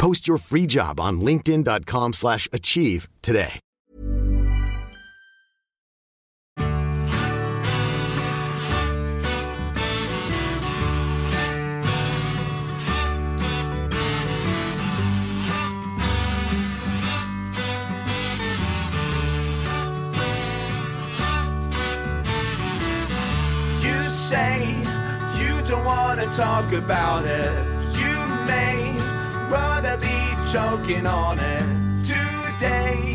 Post your free job on linkedin.com/achieve slash achieve today. You say you don't wanna talk about it. You may rather be choking on it today,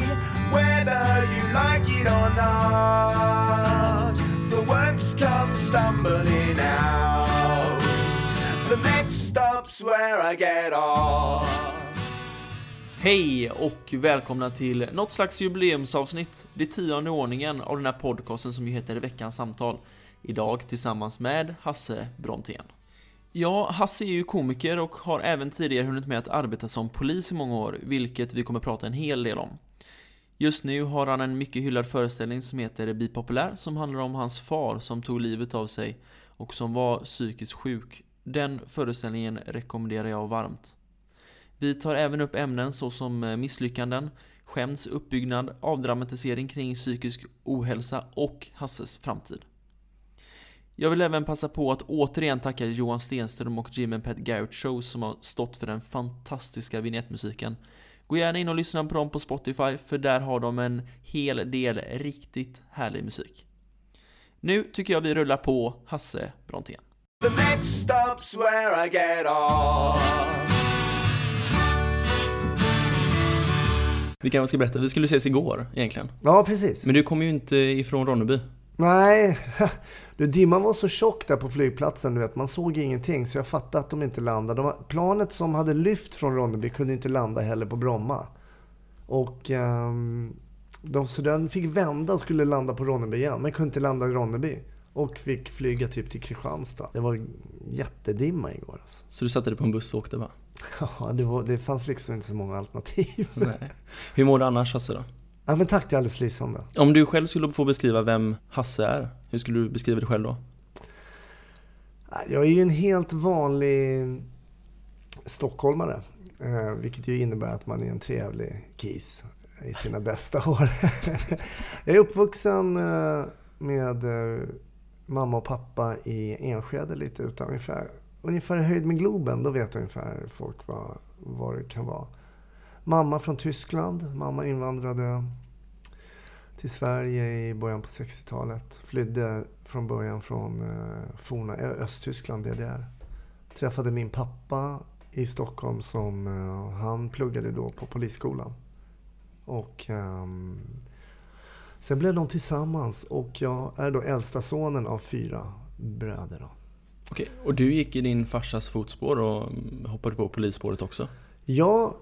whether you like it or not. The words come stumbling out. The next stop's where I get off. Hej och välkomna till något slags jubileumsavsnitt, det tionde ordningen av den här podcasten som ju heter Veckans samtal. Idag tillsammans med Hasse Brontén. Ja, Hasse är ju komiker och har även tidigare hunnit med att arbeta som polis i många år, vilket vi kommer prata en hel del om. Just nu har han en mycket hyllad föreställning som heter Bipopulär som handlar om hans far som tog livet av sig och som var psykiskt sjuk. Den föreställningen rekommenderar jag varmt. Vi tar även upp ämnen såsom eh, misslyckanden, skämts uppbyggnad, avdramatisering kring psykisk ohälsa och Hasses framtid. Jag vill även passa på att återigen tacka Johan Stenström och Jim and Pat Garrett Show som har stått för den fantastiska vignettmusiken. Gå gärna in och lyssna på dem på Spotify för där har de en hel del riktigt härlig musik. Nu tycker jag vi rullar på Hasse Brontén. The next stop's where I get off. Vi kanske ska berätta, vi skulle ses igår egentligen. Ja, precis. Men du kommer ju inte ifrån Ronneby. Nej, du, dimman var så tjock där på flygplatsen, du vet. Man såg ingenting, så jag fattade att de inte landade. De, planet som hade lyft från Ronneby kunde inte landa heller på Bromma. Och ehm, de, så den fick vända och skulle landa på Ronneby igen, men kunde inte landa i Ronneby. Och fick flyga typ till Kristianstad. Det var jättedimma igår alltså. Så du satte dig på en buss och åkte va? Ja, det, var, det fanns liksom inte så många alternativ. Nej. Hur mår du annars Hasse då? Ja, men tack, det är alldeles lysande. Om du själv skulle få beskriva vem Hasse är, hur skulle du beskriva dig själv då? Jag är ju en helt vanlig stockholmare. Eh, vilket ju innebär att man är en trevlig kis i sina bästa år. jag är uppvuxen eh, med eh, mamma och pappa i Enskede lite utan ungefär, ungefär i höjd med Globen. Då vet ungefär folk vad, vad det kan vara. Mamma från Tyskland. Mamma invandrade till Sverige i början på 60-talet. Flydde från början från eh, forna Östtyskland, DDR. Träffade min pappa i Stockholm som eh, han pluggade då på polisskolan. Och ehm, sen blev de tillsammans och jag är då äldsta sonen av fyra bröder. Då. Okej, och du gick i din farsas fotspår och hoppade på polisspåret också? Ja,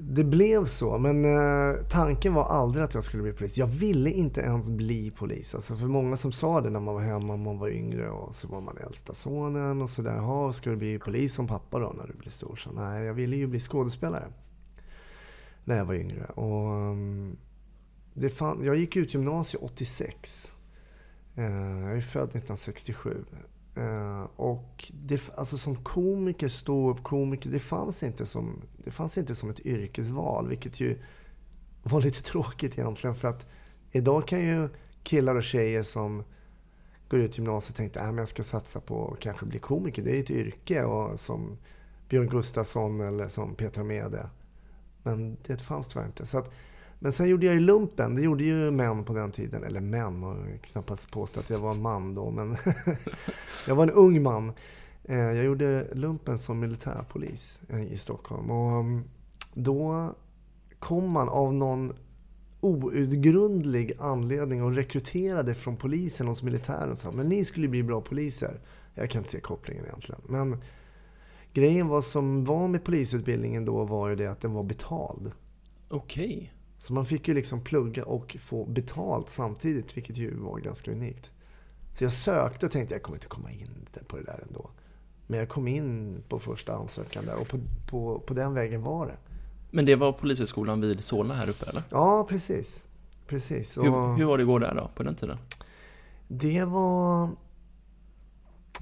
det blev så. Men eh, tanken var aldrig att jag skulle bli polis. Jag ville inte ens bli polis. Alltså för många som sa det när man var hemma, man var yngre och så var man äldsta sonen och sådär. Ja, ska du bli polis som pappa då när du blir stor? Så nej, jag ville ju bli skådespelare. När jag var yngre. Och, um, det fan, jag gick ut gymnasiet 86. Eh, jag är född 1967. Eh, och det, alltså som komiker, ståuppkomiker, det fanns, inte som, det fanns inte som ett yrkesval. Vilket ju var lite tråkigt egentligen. För att idag kan ju killar och tjejer som går ut gymnasiet tänka att äh, jag ska satsa på att kanske bli komiker. Det är ett yrke. Och som Björn Gustafsson eller som Petra Mede. Men det fanns tyvärr inte. Så att men sen gjorde jag ju lumpen. Det gjorde ju män på den tiden. Eller män, och knappast påstå att jag var en man då. Men jag var en ung man. Eh, jag gjorde lumpen som militärpolis eh, i Stockholm. Och mm, då kom man av någon outgrundlig anledning och rekryterade från polisen hos militären och sa men ni skulle bli bra poliser. Jag kan inte se kopplingen egentligen. Men grejen var som var med polisutbildningen då var ju det att den var betald. Okej. Så man fick ju liksom plugga och få betalt samtidigt, vilket ju var ganska unikt. Så jag sökte och tänkte jag kommer inte komma in på det där ändå. Men jag kom in på första ansökan där och på, på, på den vägen var det. Men det var Polishögskolan vid Solna här uppe eller? Ja, precis. precis. Och hur, hur var det att gå där då, på den tiden? Det var...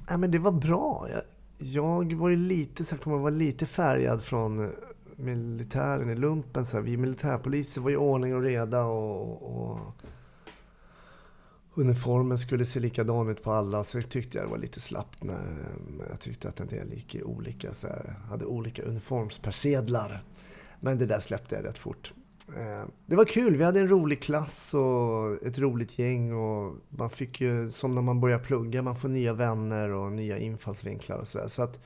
Ja, men det var bra. Jag, jag var ju lite, så jag kommer vara lite färgad från militären i lumpen. Så här, vi militärpoliser var ju ordning och reda och, och uniformen skulle se likadan ut på alla. Så jag tyckte jag det var lite slappt när jag tyckte att en del gick i olika, så här, hade olika uniformspersedlar. Men det där släppte jag rätt fort. Eh, det var kul. Vi hade en rolig klass och ett roligt gäng. Och man fick ju, som när man börjar plugga, man får nya vänner och nya infallsvinklar och sådär. Så att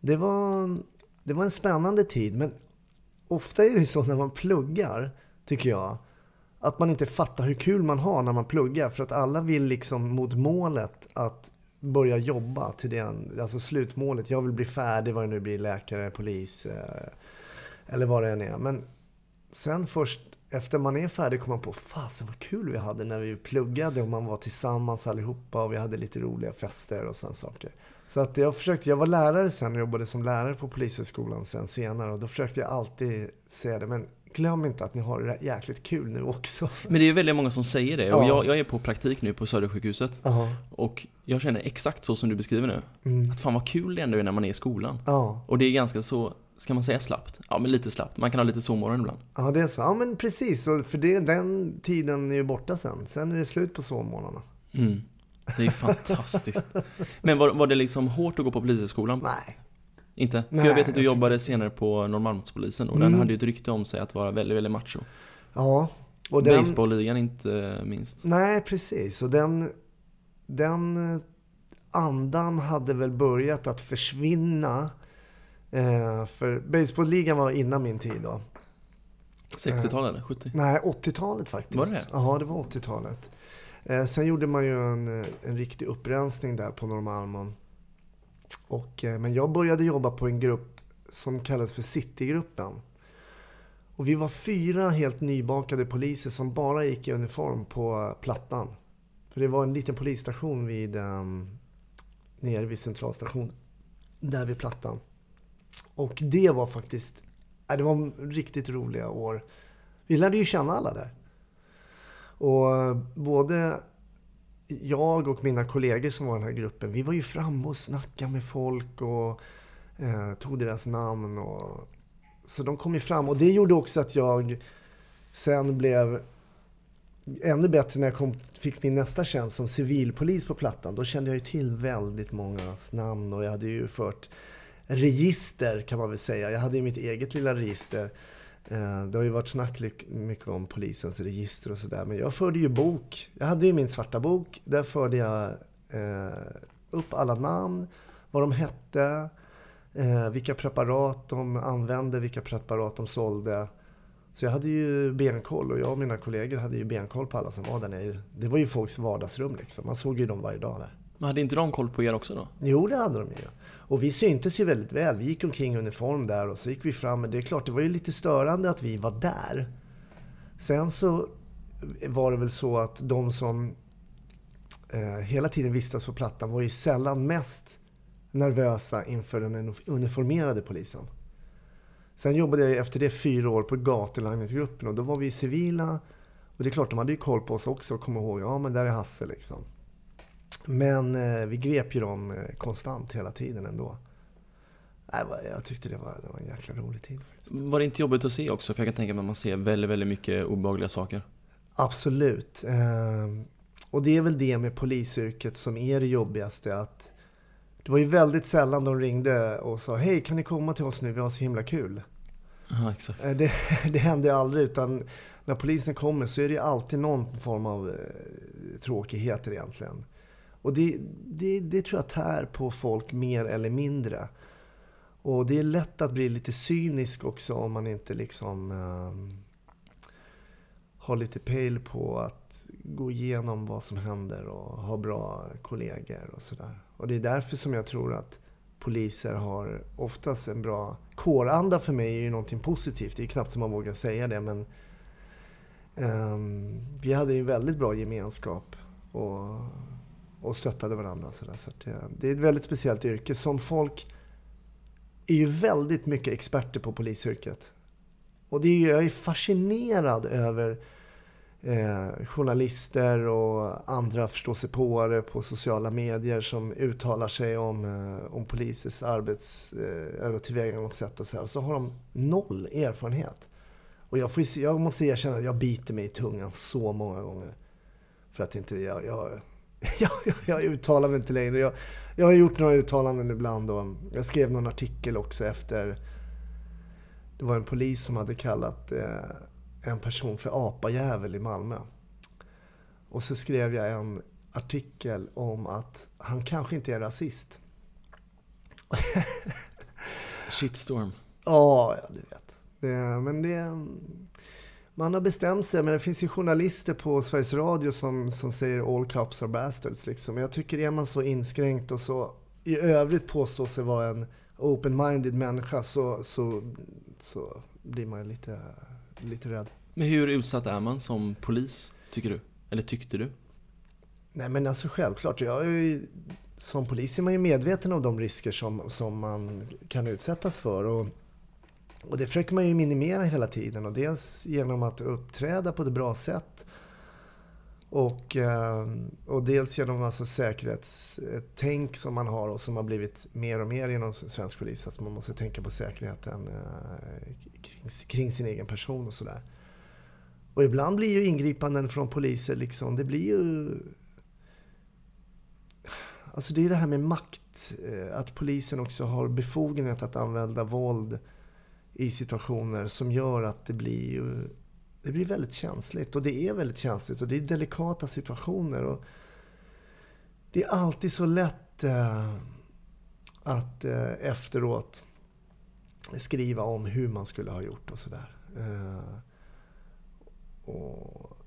det var, det var en spännande tid. Men ofta är det så när man pluggar, tycker jag, att man inte fattar hur kul man har när man pluggar. För att alla vill liksom mot målet att börja jobba till det, alltså slutmålet. Jag vill bli färdig, vad det nu blir, läkare, polis eh, eller vad det än är. Men sen först efter man är färdig kommer man på, fasen vad kul vi hade när vi pluggade och man var tillsammans allihopa och vi hade lite roliga fester och sådana saker. Så att jag försökte, jag var lärare sen och jobbade som lärare på Polishögskolan sen senare och då försökte jag alltid säga det, men glöm inte att ni har det jäkligt kul nu också. Men det är väldigt många som säger det. Och jag, jag är på praktik nu på Södersjukhuset. Uh Och jag känner exakt så som du beskriver nu. Mm. Att fan vad kul det ändå är när man är i skolan. Uh Och det är ganska så, ska man säga slappt? Ja men lite slappt. Man kan ha lite sovmorgon ibland. Ja det är så. Ja men precis. För det, den tiden är ju borta sen. Sen är det slut på sovmorgnarna. Mm. Det är fantastiskt. Men var, var det liksom hårt att gå på polishögskolan? Nej. Inte? För Nej, jag vet att du jobbade senare på Norrmalmspolisen och mm. den hade ju ett rykte om sig att vara väldigt, väldigt macho. Ja. Och den... Baseballligan inte minst. Nej, precis. Och den, den andan hade väl börjat att försvinna. Eh, för baseballligan var innan min tid då. 60-talet eller 70? Nej, 80-talet faktiskt. Var det Ja, det var 80-talet. Eh, sen gjorde man ju en, eh, en riktig upprensning där på Norrmalm. Och, eh, men jag började jobba på en grupp som kallades för Citygruppen. Och vi var fyra helt nybakade poliser som bara gick i uniform på Plattan. För det var en liten polisstation vid, um, nere vid Centralstationen, där vid Plattan. Och det var faktiskt, äh, det var riktigt roliga år. Vi lärde ju känna alla där. Och eh, både jag och mina kollegor som var i den här gruppen, vi var ju framme och snackade med folk och eh, tog deras namn. Och, så de kom ju fram och det gjorde också att jag sen blev ännu bättre när jag kom, fick min nästa tjänst som civilpolis på Plattan. Då kände jag ju till väldigt mångas namn och jag hade ju fört register kan man väl säga. Jag hade ju mitt eget lilla register Eh, det har ju varit snack mycket om polisens register och sådär. Men jag förde ju bok. Jag hade ju min svarta bok. Där förde jag eh, upp alla namn, vad de hette, eh, vilka preparat de använde, vilka preparat de sålde. Så jag hade ju benkoll och jag och mina kollegor hade ju benkoll på alla som var där nere. Det var ju folks vardagsrum liksom. Man såg ju dem varje dag där. Men hade inte de koll på er också då? Jo, det hade de ju. Och vi syntes ju väldigt väl. Vi gick omkring i uniform där och så gick vi fram. Men det är klart, det var ju lite störande att vi var där. Sen så var det väl så att de som eh, hela tiden vistas på Plattan var ju sällan mest nervösa inför den uniformerade polisen. Sen jobbade jag efter det fyra år på gatulangningsgruppen och då var vi civila. Och det är klart, de hade ju koll på oss också och kom ihåg, ja men där är Hasse liksom. Men eh, vi grep ju dem eh, konstant hela tiden ändå. Jag tyckte det var, det var en jäkla rolig tid. Faktiskt. Var det inte jobbigt att se också? För jag kan tänka mig att man ser väldigt, väldigt mycket obehagliga saker. Absolut. Eh, och det är väl det med polisyrket som är det jobbigaste. Att det var ju väldigt sällan de ringde och sa Hej, kan ni komma till oss nu? Vi har så himla kul. Ja, exakt. Eh, Det, det händer aldrig, utan när polisen kommer så är det alltid någon form av eh, tråkigheter egentligen. Och det, det, det tror jag tär på folk mer eller mindre. Och det är lätt att bli lite cynisk också om man inte liksom eh, har lite pejl på att gå igenom vad som händer och ha bra kollegor och sådär. Och det är därför som jag tror att poliser har oftast en bra kåranda för mig är ju någonting positivt. Det är knappt som man vågar säga det men eh, vi hade ju en väldigt bra gemenskap och, och stöttade varandra. Så, där. så att, det, det är ett väldigt speciellt yrke som folk är ju väldigt mycket experter på polisyrket. Och det är, ju- jag är fascinerad över eh, journalister och andra förståsigpåare på sociala medier som uttalar sig om, eh, om polisers arbets eh, och tillvägagångssätt och så här. Och så har de noll erfarenhet. Och jag, får, jag måste erkänna att jag biter mig i tungan så många gånger. För att inte jag... jag jag, jag, uttalar mig inte längre. Jag, jag har gjort några uttalanden ibland och jag skrev någon artikel också efter... Det var en polis som hade kallat eh, en person för apajävel i Malmö. Och så skrev jag en artikel om att han kanske inte är rasist. Shitstorm. Ja, ja, du vet. Det, men det... Man har bestämt sig, men det finns ju journalister på Sveriges Radio som, som säger all cops are bastards. Liksom. Jag tycker är man så inskränkt och så i övrigt påstår sig vara en open-minded människa så, så, så blir man lite, lite rädd. Men hur utsatt är man som polis, tycker du? Eller tyckte du? Nej men alltså självklart. Jag är ju, som polis är man ju medveten om de risker som, som man kan utsättas för. Och, och det försöker man ju minimera hela tiden. Och dels genom att uppträda på ett bra sätt. Och, eh, och dels genom alltså säkerhetstänk som man har och som har blivit mer och mer inom svensk polis. Att man måste tänka på säkerheten eh, kring, kring sin egen person och sådär. Och ibland blir ju ingripanden från poliser liksom, det blir ju Alltså det är det här med makt. Eh, att polisen också har befogenhet att använda våld i situationer som gör att det blir ju, det blir väldigt känsligt. Och det är väldigt känsligt och det är delikata situationer. Och det är alltid så lätt eh, att eh, efteråt skriva om hur man skulle ha gjort och sådär. Eh, och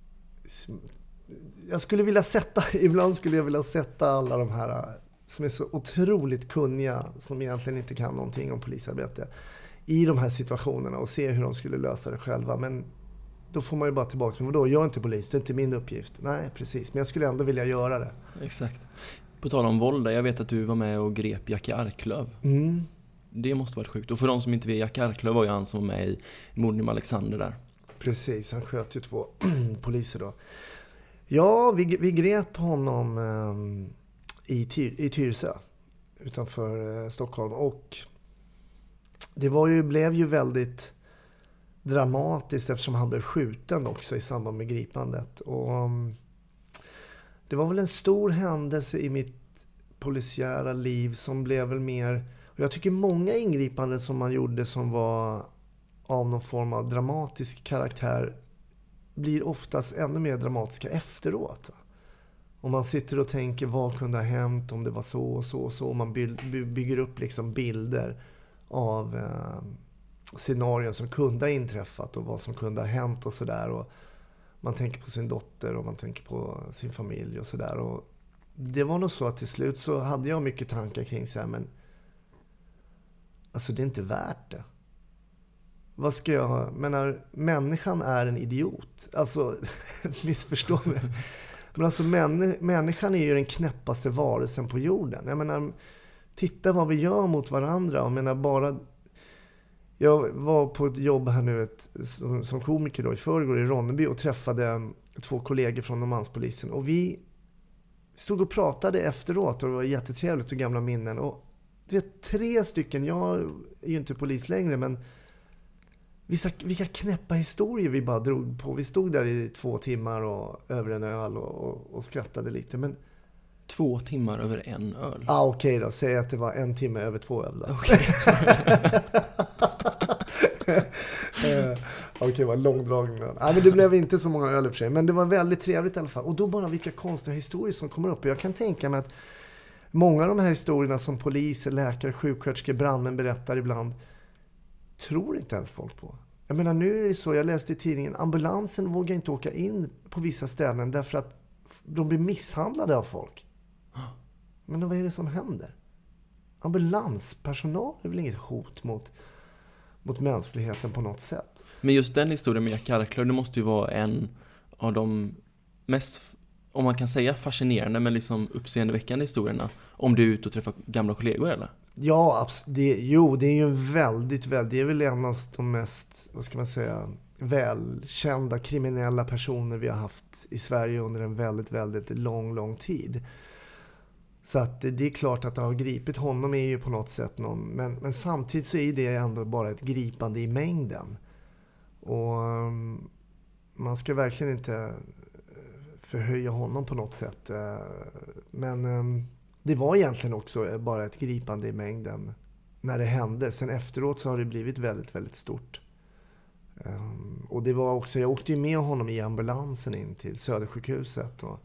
jag skulle vilja sätta, ibland skulle jag vilja sätta alla de här eh, som är så otroligt kunniga, som egentligen inte kan någonting om polisarbete, i de här situationerna och se hur de skulle lösa det själva. Men då får man ju bara tillbaka, men vadå, jag är inte polis, det är inte min uppgift. Nej, precis, men jag skulle ändå vilja göra det. Exakt. På tal om våld, jag vet att du var med och grep Jackie Arklöv. Mm. Det måste varit sjukt. Och för de som inte vet, Jackie Arklöv var ju han som var med i morden med Alexander där. Precis, han sköt ju två poliser då. Ja, vi, vi grep honom eh, i, Tyr, i Tyresö utanför eh, Stockholm. Och det var ju, blev ju väldigt dramatiskt eftersom han blev skjuten också i samband med gripandet. Och, um, det var väl en stor händelse i mitt polisiära liv som blev väl mer... Och jag tycker många ingripanden som man gjorde som var av någon form av dramatisk karaktär blir oftast ännu mer dramatiska efteråt. Om man sitter och tänker vad kunde ha hänt om det var så och så och så. Och man bygger upp liksom bilder av eh, scenarion som kunde ha inträffat och vad som kunde ha hänt och sådär. Man tänker på sin dotter och man tänker på sin familj och sådär. Det var nog så att till slut så hade jag mycket tankar kring så här, men alltså det är inte värt det. Vad ska jag... menar, människan är en idiot. Alltså, missförstå mig. Men alltså männi- människan är ju den knäppaste varelsen på jorden. Jag menar, titta vad vi gör mot varandra. Jag menar bara... Jag var på ett jobb här nu ett, som, som komiker då, i förrgår i Ronneby och träffade två kollegor från Norrmalmspolisen. Och vi stod och pratade efteråt och det var jättetrevligt och gamla minnen. Och du vet, tre stycken, jag är ju inte polis längre, men Vissa, vilka knäppa historier vi bara drog på. Vi stod där i två timmar och, över en öl och, och, och skrattade lite. Men Två timmar över en öl. ah, okej då, säg att det var en timme över två öl då. Eh, Okej, okay, vad långdragen. Nej, men det blev inte så många öl i och för sig. Men det var väldigt trevligt i alla fall. Och då bara vilka konstiga historier som kommer upp. Jag kan tänka mig att många av de här historierna som poliser, läkare, sjuksköterskor, brandmän berättar ibland tror inte ens folk på. Jag menar nu är det så, jag läste i tidningen, ambulansen vågar inte åka in på vissa ställen därför att de blir misshandlade av folk. Men vad är det som händer? Ambulanspersonal är väl inget hot mot, mot mänskligheten på något sätt? Men just den historien med Jack Arklöv, det måste ju vara en av de mest, om man kan säga fascinerande, men liksom uppseendeväckande historierna. Om du är ute och träffar gamla kollegor eller? Ja, det, jo, det är ju en väldigt, väldigt, det är väl en av de mest, vad ska man säga, välkända kriminella personer vi har haft i Sverige under en väldigt, väldigt lång, lång tid. Så att det är klart att det har gripit honom är ju på något sätt någon, men, men samtidigt så är det ändå bara ett gripande i mängden. Och mm, man ska verkligen inte eh, förhöja honom på något sätt. Eh, men mm, det var egentligen också eh, bara ett gripande i mängden när det hände. Sen efteråt så har det blivit väldigt, väldigt stort. Och det var också, jag åkte ju med honom i ambulansen in till Södersjukhuset. Och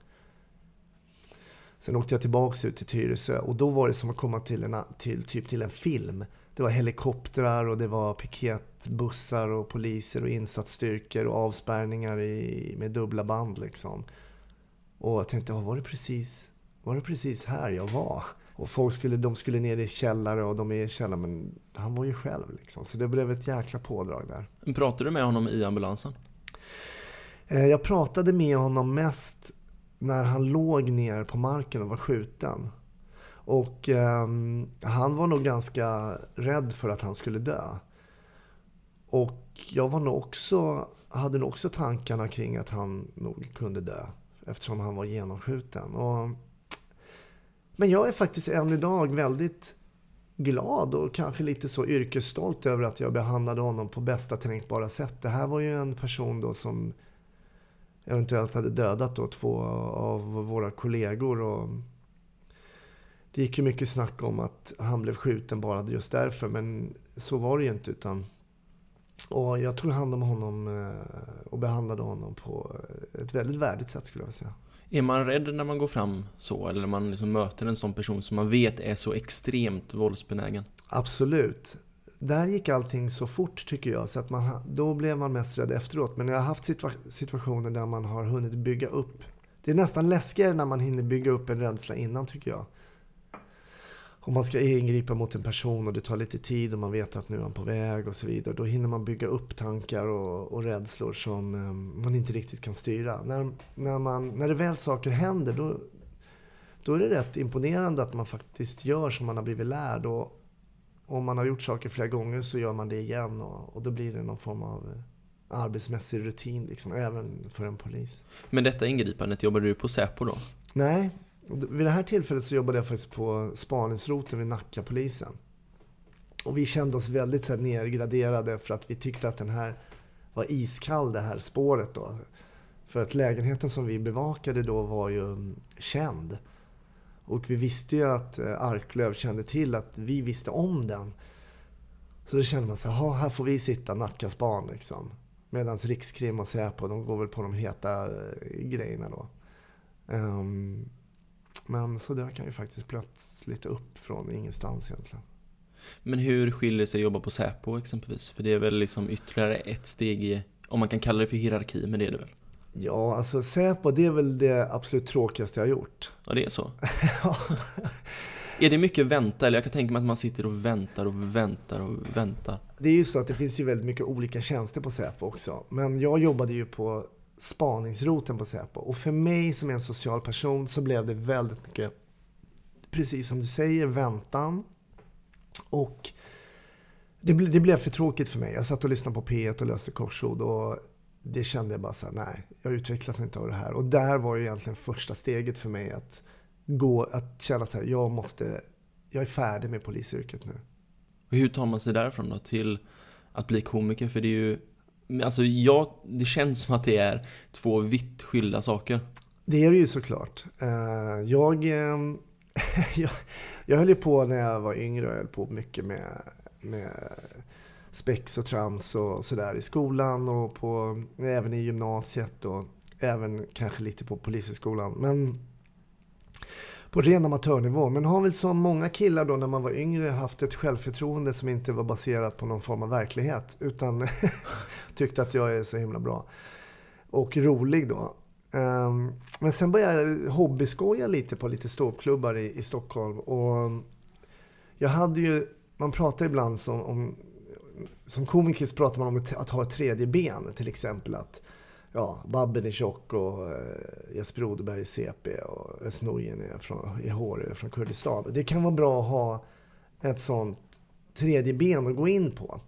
sen åkte jag tillbaka ut till Tyresö och då var det som att komma till en, till, typ till en film. Det var helikoptrar och det var piketbussar och poliser och insatsstyrkor och avspärrningar i, med dubbla band liksom. Och jag tänkte, var det precis var det precis här jag var? Och folk skulle, de skulle ner i källare och de är i källare, men han var ju själv liksom. Så det blev ett jäkla pådrag där. Pratade du med honom i ambulansen? Eh, jag pratade med honom mest när han låg ner på marken och var skjuten. Och eh, han var nog ganska rädd för att han skulle dö. Och jag var nog också, hade nog också tankarna kring att han nog kunde dö. Eftersom han var genomskjuten. Och men jag är faktiskt än idag väldigt glad och kanske lite så yrkesstolt över att jag behandlade honom på bästa tänkbara sätt. Det här var ju en person då som eventuellt hade dödat då två av våra kollegor. Och det gick ju mycket snack om att han blev skjuten bara just därför, men så var det ju inte. Utan, och jag tog hand om honom eh, och behandlade honom på ett väldigt värdigt sätt skulle jag säga. Är man rädd när man går fram så? Eller när man liksom möter en sån person som man vet är så extremt våldsbenägen? Absolut. Där gick allting så fort tycker jag. Så att man, då blev man mest rädd efteråt. Men jag har haft situa situationer där man har hunnit bygga upp. Det är nästan läskigare när man hinner bygga upp en rädsla innan tycker jag om man ska ingripa mot en person och det tar lite tid och man vet att nu är han på väg och så vidare. Då hinner man bygga upp tankar och, och rädslor som um, man inte riktigt kan styra. När, när, man, när det väl saker händer då, då är det rätt imponerande att man faktiskt gör som man har blivit lärd. Och om man har gjort saker flera gånger så gör man det igen och, och då blir det någon form av eh, arbetsmässig rutin, liksom, även för en polis. Men detta ingripandet, jobbade du på Säpo då? Nej, vid det här tillfället så jobbade jag faktiskt på spaningsroten vid Nackapolisen. Och vi kände oss väldigt så här, nergraderade för att vi tyckte att den här var iskall, det här spåret då. För att lägenheten som vi bevakade då var ju mm, känd. Och vi visste ju att eh, Arklöv kände till att vi visste om den. Så då kände man så här, här får vi sitta Nackas barn liksom. Medan Rikskrim och Säpo, de går väl på de heta eh, grejerna då. Um, men så dök han ju faktiskt plötsligt upp från ingenstans egentligen. Men hur skiljer sig jobba på Säpo exempelvis? För det är väl liksom ytterligare ett steg i, om man kan kalla det för hierarki, men det är det väl? Ja, alltså Säpo det är väl det absolut tråkigaste jag har gjort. Ja, det är så? Är det mycket vänta? Eller jag kan tänka mig att man sitter och väntar och väntar och väntar. Det är ju så att det finns ju väldigt mycket olika tjänster på Säpo också. Men jag jobbade ju på spaningsroten på Säpo. Och för mig som är en social person så blev det väldigt mycket, precis som du säger, väntan. Och det, ble, det blev för tråkigt för mig. Jag satt och lyssnade på P1 och löste korsord och det kände jag bara så här, nej, jag utvecklas inte av det här. Och där var ju egentligen första steget för mig att gå, att känna så här, jag måste, jag är färdig med polisyrket nu. Och hur tar man sig därifrån då till att bli komiker? För det är ju Alltså jag, det känns som att det är två vitt skilda saker. Det är det ju såklart. Eh, jag, jag, jag höll ju på när jag var yngre, jag höll på mycket med, med spex och trams och sådär i skolan och på, även i gymnasiet och även kanske lite på polishögskolan. Men på ren amatörnivå. Men har väl som många killar då när man var yngre haft ett självförtroende som inte var baserat på någon form av verklighet. Utan tyckte att jag är så himla bra. Och rolig då. Um, men sen började jag hobbyskoja lite på lite ståuppklubbar i, i Stockholm. Och jag hade ju, man pratar ibland som, om, som komiker pratar man om att ha ett tredje ben. Till exempel att ja, Babben är tjock och eh, Jesper Odeberg är CP och Özz är från, i Hårö från Kurdistan. Det kan vara bra att ha ett sånt tredje ben att gå in på.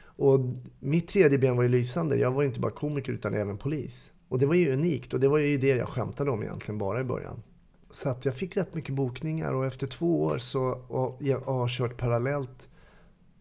Och mitt tredje ben var ju lysande. Jag var inte bara komiker utan även polis. Och det var ju unikt och det var ju det jag skämtade om egentligen bara i början. Så att jag fick rätt mycket bokningar och efter två år så, och jag har kört parallellt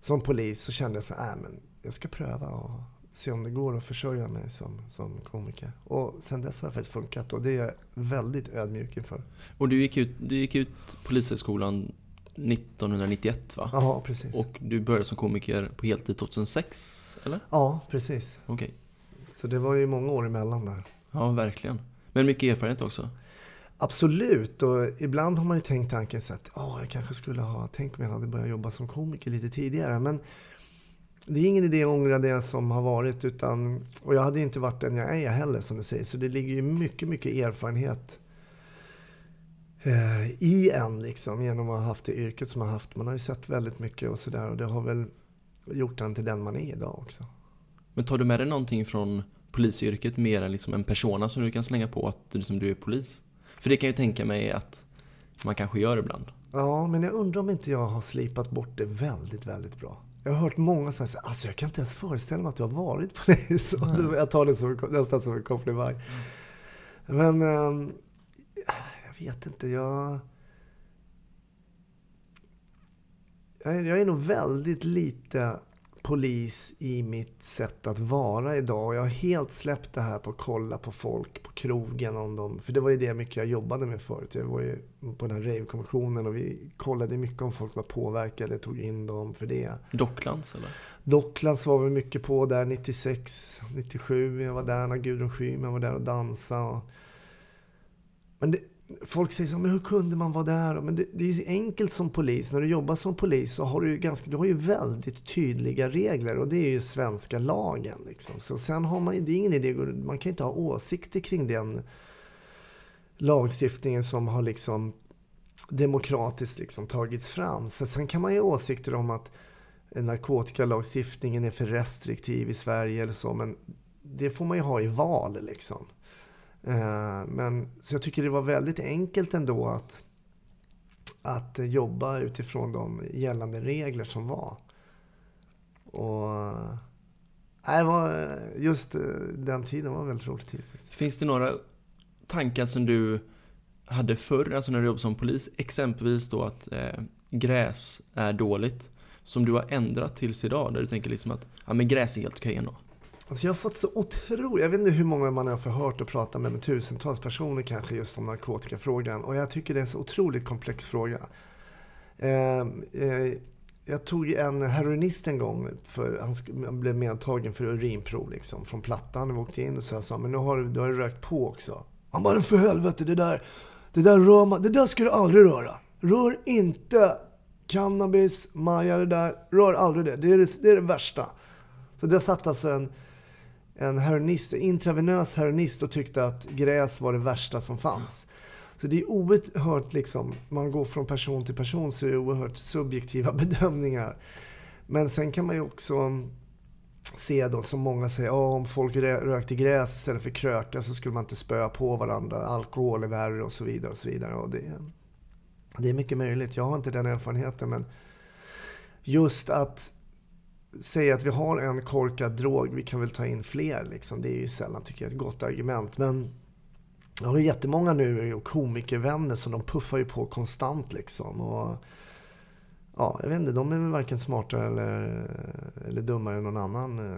som polis så kände jag så här, äh, men jag ska pröva och se om det går att försörja mig som, som komiker. Och sen dess har det faktiskt funkat och det är jag väldigt ödmjuk inför. Och du gick ut, du gick ut Polishögskolan 1991 va? Ja, precis. Och du började som komiker på heltid 2006, eller? Ja, precis. Okej. Okay. Så det var ju många år emellan där. Ja, verkligen. Men mycket erfarenhet också? Absolut, och ibland har man ju tänkt tanken så att oh, jag kanske skulle ha, tänkt om jag hade börjat jobba som komiker lite tidigare. Men det är ingen idé att ångra det som har varit. Utan, och jag hade inte varit den jag är heller som du säger. Så det ligger ju mycket, mycket erfarenhet eh, i en liksom. Genom att ha haft det yrket som man har haft. Man har ju sett väldigt mycket och sådär. Och det har väl gjort en till den man är idag också. Men tar du med dig någonting från polisyrket mer än liksom en persona som du kan slänga på att liksom, du är polis? För det kan jag ju tänka mig att man kanske gör ibland. Ja, men jag undrar om inte jag har slipat bort det väldigt, väldigt bra. Jag har hört många säga så alltså jag kan inte ens föreställa mig att du har varit polis. Mm. Jag tar det som, nästan som en komplimang. Men ähm, jag vet inte, jag... Jag är, jag är nog väldigt lite polis i mitt sätt att vara idag. Jag har helt släppt det här på att kolla på folk på krogen. Om dem, för det var ju det mycket jag jobbade med förut. Jag var ju på den här rave-kommissionen och vi kollade mycket om folk var påverkade, tog in dem för det. Docklands eller? Docklands var vi mycket på där 96, 97. Jag var där när Gudrun Schyman var där och dansade. Men det, folk säger så men hur kunde man vara där? Men det, det är ju enkelt som polis. När du jobbar som polis så har du ju, ganska, du har ju väldigt tydliga regler och det är ju svenska lagen. Liksom. Så sen har man det är ingen idé, man kan inte ha åsikter kring den lagstiftningen som har liksom demokratiskt liksom tagits fram. Så sen kan man ju ha åsikter om att narkotikalagstiftningen är för restriktiv i Sverige eller så, men det får man ju ha i val liksom. Eh, men, så jag tycker det var väldigt enkelt ändå att, att jobba utifrån de gällande regler som var. Och, eh, nej, var, eh, just den tiden var väldigt rolig tid. Finns det några tankar som du hade förr, alltså när du jobbade som polis? Exempelvis då att eh, gräs är dåligt. Som du har ändrat tills idag, där du tänker liksom att ja, men gräs är helt okej ändå. Alltså jag har fått så otroligt, jag vet inte hur många man har förhört och pratat med, med tusentals personer kanske just om narkotikafrågan. Och jag tycker det är en så otroligt komplex fråga. Eh, eh, jag tog en heroinist en gång, för han blev medtagen för urinprov liksom, från Plattan. Vi åkte in och så jag sa, men nu har du, du har rökt på också. Han bara, för helvete, det där, det där rör man, det där ska du aldrig röra. Rör inte cannabis, maja det där, rör aldrig det. Det är det, det, är det värsta. Så det satt alltså en en heroinist, intravenös heroinist och tyckte att gräs var det värsta som fanns. Så det är oerhört, liksom, man går från person till person så är det oerhört subjektiva bedömningar. Men sen kan man ju också se då, som många säger, oh, om folk rökte gräs istället för kröka så skulle man inte spöa på varandra. Alkohol är värre och så vidare. och så vidare. Och det, det är mycket möjligt. Jag har inte den erfarenheten. Men just att säga att vi har en korkad drog, vi kan väl ta in fler. Liksom. Det är ju sällan, tycker jag, ett gott argument. Men jag har ju jättemånga nu och komikervänner som de puffar ju på konstant. Liksom. Och, ja, jag vet inte, de är väl varken smartare eller, eller dummare än någon annan. Eh,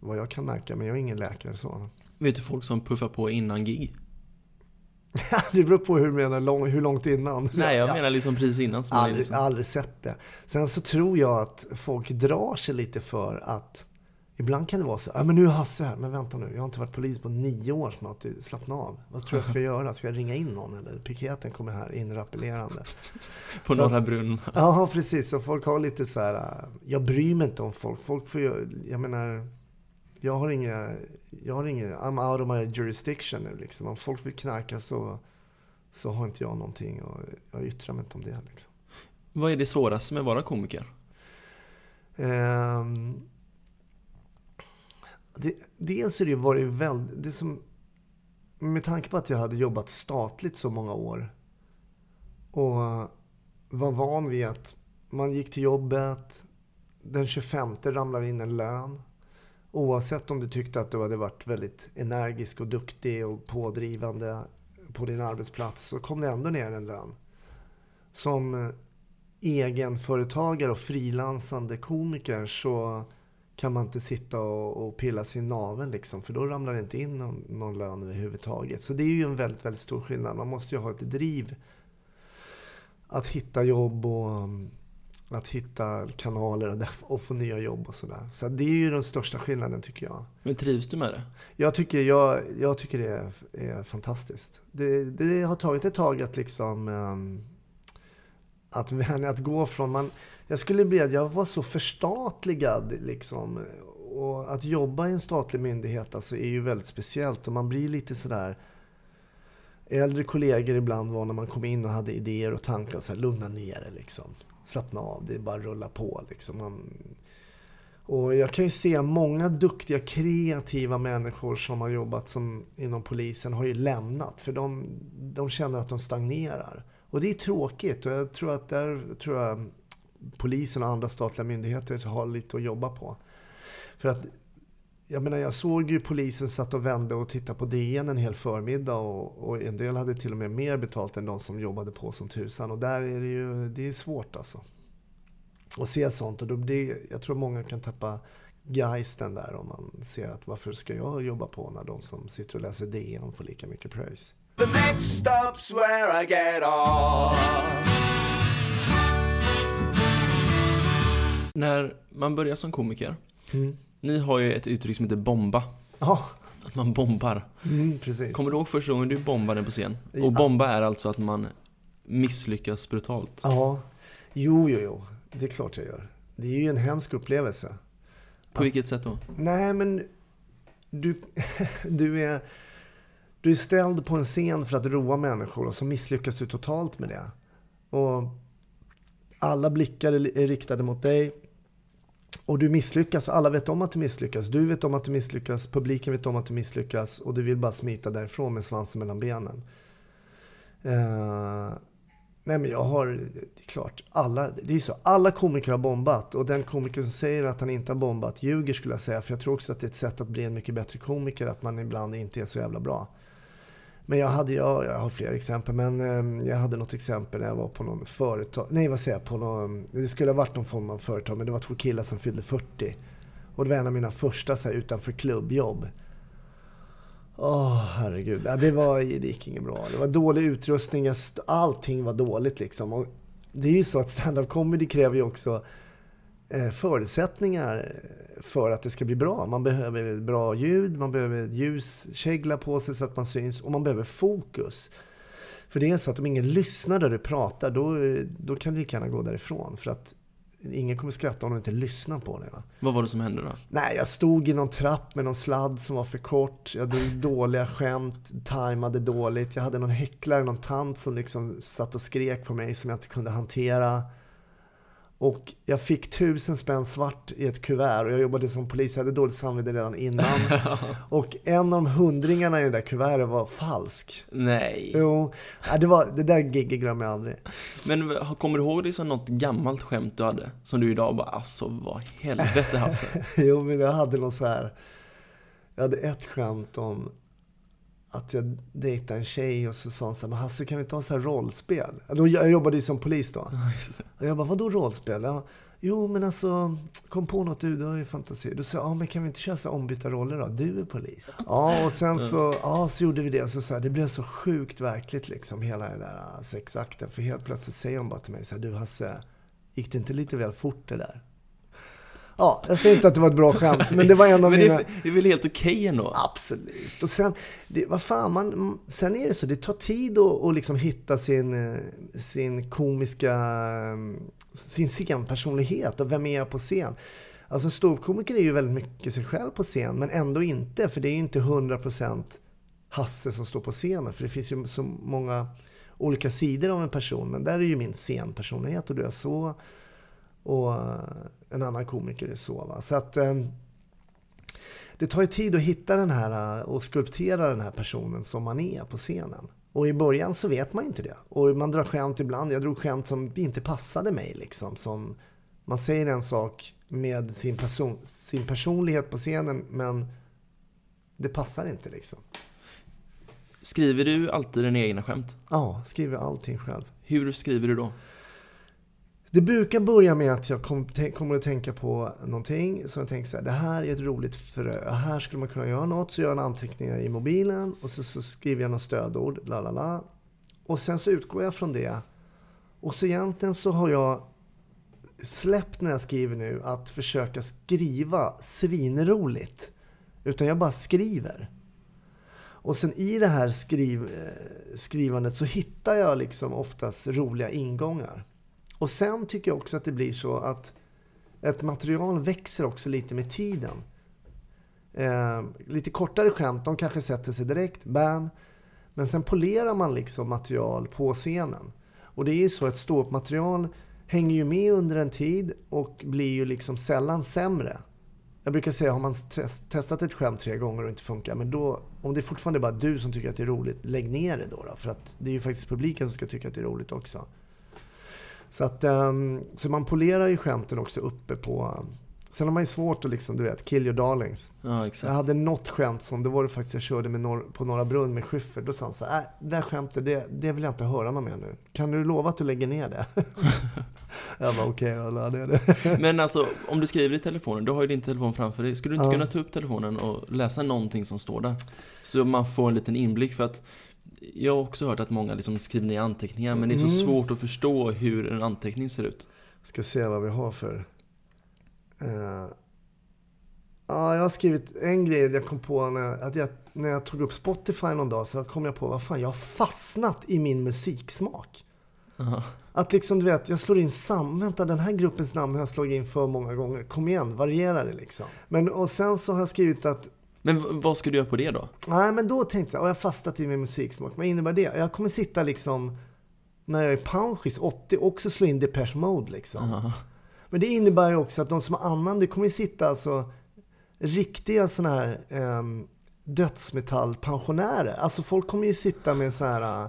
vad jag kan märka, men jag är ingen läkare. så. Vet du folk som puffar på innan gig? det beror på hur du menar, lång, hur långt innan. Nej, jag Ja. menar liksom precis innan. Som Aldrig, liksom. aldrig sett det. Sen så tror jag att folk drar sig lite för att Ibland kan det vara så, ja men nu är Hasse här, men vänta nu, jag har inte varit polis på nio år snart, Du, slappna av. Vad tror jag ska göra? Ska jag ringa in någon eller? Piketen kommer här inrappelerande. På så- Norra Brunn. Ja, precis. Så folk har lite så här, jag bryr mig inte om folk. Folk får ju, jag menar, jag har inga, jag har inga, I'm out of my jurisdiction nu liksom. Om folk vill knarka så, så har inte jag någonting och jag yttrar mig inte om det liksom. Vad är det svåraste med att vara komiker? Ehm, det, dels är det ju varit väldigt... Det som, med tanke på att jag hade jobbat statligt så många år och var van vid att man gick till jobbet, den 25 ramlar in en lön. Oavsett om du tyckte att du hade varit väldigt energisk och duktig och pådrivande på din arbetsplats så kom det ändå ner en lön. Som eh, egenföretagare och frilansande komiker så kan man inte sitta och, och pilla sin navel liksom, för då ramlar det inte in någon, någon lön överhuvudtaget. Så det är ju en väldigt, väldigt stor skillnad. Man måste ju ha ett driv att hitta jobb och att hitta kanaler och få nya jobb och sådär. Så det är ju den största skillnaden tycker jag. Men trivs du med det? Jag tycker, jag, jag tycker det är, är fantastiskt. Det, det har tagit ett tag att liksom... ehm, att vänja, att gå från... Man, jag skulle bli jag var så förstatligad liksom. Och att jobba i en statlig myndighet alltså, är ju väldigt speciellt. Och man blir lite sådär... Äldre kollegor ibland var när man kom in och hade idéer och tankar och så här, lugna ner dig liksom. Slappna av, det är bara att rulla på liksom. Man, och jag kan ju se många duktiga, kreativa människor som har jobbat som, inom polisen har ju lämnat. För de, de känner att de stagnerar. Och det är tråkigt. Och jag tror att där tror jag polisen och andra statliga myndigheter har lite att jobba på. För att jag menar, jag såg ju polisen satt och vände och tittade på DN en hel förmiddag och, och en del hade till och med mer betalt än de som jobbade på som tusan. Och där är det ju, det är svårt alltså. Att se sånt och då blir, jag tror många kan tappa geisten där om man ser att varför ska jag jobba på när de som sitter och läser DN får lika mycket pröjs. The next stop's where I get off. När man börjar som komiker, Mm. Ni har ju ett uttryck som heter bomba. Ja, Att man bombar. mm, precis. Kommer du ihåg första gången du bombade på scen? Ja. Och bomba är alltså att man misslyckas brutalt. Ja, jo, jo, jo. Det är klart jag gör. Det är ju en hemsk upplevelse. På vilket sätt då? Nej, men du, du, är, du är ställd på en scen för att roa människor och så misslyckas du totalt med det. Och alla blickar är är riktade mot dig. Och du misslyckas och alla vet om att du misslyckas. Du vet om att du misslyckas, publiken vet om att du misslyckas och du vill bara smita därifrån med svansen mellan benen. Uh, nej men jag har, det är klart, alla, det är så, alla komiker har bombat och den komiker som säger att han inte har bombat ljuger skulle jag säga. För jag tror också att det är ett sätt att bli en mycket bättre komiker, att man ibland inte är så jävla bra. Men jag hade, jag, jag har fler exempel, men ehm, jag hade något exempel när jag var på någon företag, nej vad säger jag, på någon, det skulle ha varit någon form av företag, men det var två killar som fyllde 40. Och det var en av mina första så här, utanför klubbjobb. Åh, herregud. Ja, det, var, det gick inget bra. Det var dålig utrustning, allting var dåligt liksom. Och det är ju så att stand-up comedy kräver ju också förutsättningar för att det ska bli bra. Man behöver bra ljud, man behöver ljuskägla på sig så att man syns och man behöver fokus. För det är så att om ingen lyssnar där du pratar, då, då kan du lika gärna gå därifrån. För att ingen kommer skratta om de inte lyssnar på dig. Va? Vad var det som hände då? Nej, jag stod i någon trapp med någon sladd som var för kort. Jag drog dåliga skämt, tajmade dåligt. Jag hade någon häcklare, någon tant som liksom satt och skrek på mig som jag inte kunde hantera. Och jag fick tusen spänn svart i ett kuvert och jag jobbade som polis. Jag hade dåligt samvete redan innan. Och en av de hundringarna i det där kuvertet var falsk. Nej. Jo, det, var, det där giget glömmer jag aldrig. Men kommer du ihåg liksom något gammalt skämt du hade? Som du idag bara, alltså vad helvete Hasse. Jo, men jag hade någon så här. Jag hade ett skämt om att jag dejtade en tjej och så sa hon så här, men Hasse kan vi inte ha så här rollspel? Jag jobbade ju som polis då. Och jag bara, vadå rollspel? Ja, Jo, men alltså, kom på något du, du har ju fantasi. Då sa jag, ja men kan vi inte köra så här ombytta roller då? Du är polis. Ja, och sen så, ja, så gjorde vi det. Så sa jag, det blev så sjukt verkligt liksom, hela den där sexakten. För helt plötsligt säger hon bara till mig så här, du Hasse, gick det inte lite väl fort det där? Ja, jag säger inte att det var ett bra skämt, men det var en av Men mina... det, är- det är väl helt okej ändå? Absolut. Och sen, det, vad fan, man, sen är det så, det tar tid att, att liksom hitta sin, eh, sin komiska, eh, sin scenpersonlighet och vem är jag på scen? Alltså ståuppkomiker är ju väldigt mycket sig själv på scen, men ändå inte, för det är ju inte 100% Hasse som står på scenen, för det finns ju så många olika sidor av en person, men där är ju min scenpersonlighet och du är så, och eh, en annan komiker är så. Va? Så att... ehm, det tar ju tid att hitta den här eh, och skulptera den här personen som man är på scenen. Och i början så vet man inte det. Och man drar skämt ibland. Jag drog skämt som inte passade mig. Liksom. Som man säger en sak med sin, person, sin personlighet på scenen, men det passar inte liksom. Skriver du alltid dina egna skämt? Ja, skriver allting själv. Hur skriver du då? Det brukar börja med att jag kom, tän- kommer att tänka på någonting. Så jag tänker så här, det här är ett roligt frö. Här skulle man kunna göra något. Så gör jag en anteckningar i mobilen. Och så, så skriver jag något stödord. La, la, la. Och sen så utgår jag från det. Och så egentligen så har jag släppt när jag skriver nu att försöka skriva svinroligt. Utan jag bara skriver. Och sen i det här skriv, eh, skrivandet så hittar jag liksom oftast roliga ingångar. Och sen tycker jag också att det blir så att ett material växer också lite med tiden. Eh, lite kortare skämt, de kanske sätter sig direkt, bam. Men sen polerar man liksom material på scenen. Och det är ju så att ståuppmaterial hänger ju med under en tid och blir ju liksom sällan sämre. Jag brukar säga, har man testat ett skämt tre gånger och inte funkar, men då, om det är fortfarande bara du som tycker att det är roligt, lägg ner det då. då för att det är ju faktiskt publiken som ska tycka att det är roligt också. Så, att, ehm, så man polerar ju skämten också uppe på... Sen har man ju svårt att liksom, du vet, kill your darlings. Ja, Jag hade något skämt som, det var det faktiskt jag körde med norr, på Norra Brunn med Schyffert. Då sa han så här, äh, det där skämtet, det, det vill jag inte höra något mer nu. Kan du lova att du lägger ner det? jag bara, okej, jag la ner det. Men alltså, om du skriver i telefonen, du har ju din telefon framför dig. Skulle du inte Ja. kunna ta upp telefonen och läsa någonting som står där? Så man får en liten inblick för att jag har också hört att många liksom skriver ner anteckningar men det är så Mm. svårt att förstå hur en anteckning ser ut. Ska se vad vi har för... Eh, ja, jag har skrivit en grej jag kom på när, att jag, när jag tog upp Spotify någon dag så kom jag på, vad fan, jag har fastnat i min musiksmak. Aha. Att liksom, du vet, jag slår in sam... Vänta, den här gruppens namn har jag slagit in för många gånger. Kom igen, variera det liksom. Men, och sen så har jag skrivit att Men vad ska du göra på det då? Nej, men då tänkte jag, och jag har fastnat i min musiksmak. Vad innebär det? Jag kommer sitta liksom, när jag är panschis, 80, också slå in Depeche Mode liksom. Aha. Men det innebär ju också att de som har annan, det kommer ju sitta alltså riktiga sådana här um, dödsmetallpensionärer. Alltså folk kommer ju sitta med så här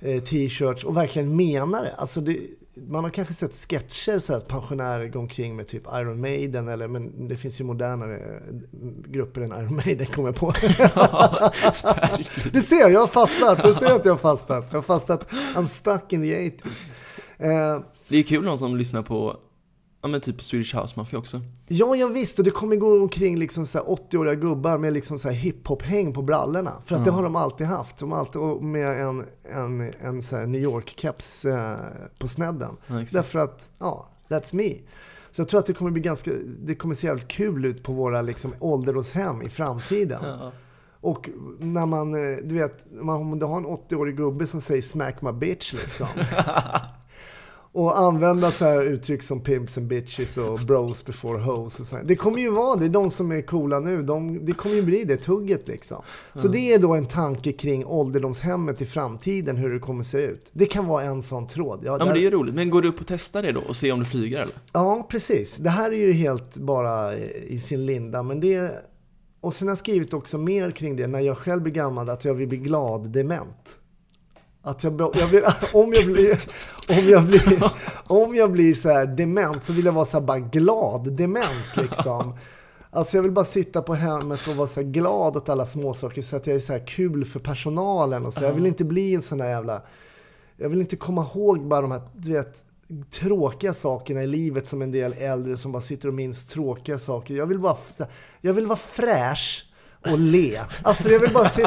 eh, t-shirts och verkligen menar det. Alltså det, man har kanske sett sketcher så att pensionärer går omkring med typ Iron Maiden eller men det finns ju modernare eh, grupper än Iron Maiden kommer jag på. du ser, jag har fastnat. Du ser att jag har fastnat. Jag har fastnat. I'm stuck in the 80s. Eh, Det är kul någon som lyssnar på, ja men typ Swedish House Mafia också. Ja, jag visst. Och det kommer gå omkring liksom så här 80-åriga gubbar med liksom så här hiphop-häng på brallorna. För att det har de alltid haft. De har alltid med en, en, en så New York-keps eh, på snedden. Ja. Därför att, ja, that's me. Så jag tror att det kommer bli ganska, det kommer se jävligt kul ut på våra liksom ålderdomshem i framtiden. Ja. Och när man, eh, du vet, man, om du har en 80-årig gubbe som säger 'smack my bitch' liksom. och använda så här uttryck som pimps and bitches och bros before hoes och så här. Det kommer ju vara det. De som är coola nu, de, det kommer ju bli det tugget liksom. Så det är då en tanke kring ålderdomshemmet i framtiden, hur det kommer se ut. Det kan vara en sån tråd. Ja, Ja där- men det är ju roligt. Men går du upp och testar det då och ser om du flyger eller? Ja, precis. Det här är ju helt bara i sin linda. Men det, och sen har jag skrivit också mer kring det när jag själv blir gammal, att jag vill bli glad dement. Att jag, jag vill, om, jag blir, om, jag blir, om jag blir så här dement så vill jag vara så här bara glad dement liksom. Alltså jag vill bara sitta på hemmet och vara så här glad åt alla småsaker så att jag är så här kul för personalen och så. Jag vill inte bli en sån där jävla... Jag vill inte komma ihåg bara de här, du vet, tråkiga sakerna i livet som en del äldre som bara sitter och minns tråkiga saker. Jag vill bara, jag vill vara fräsch och le. Alltså jag vill bara se...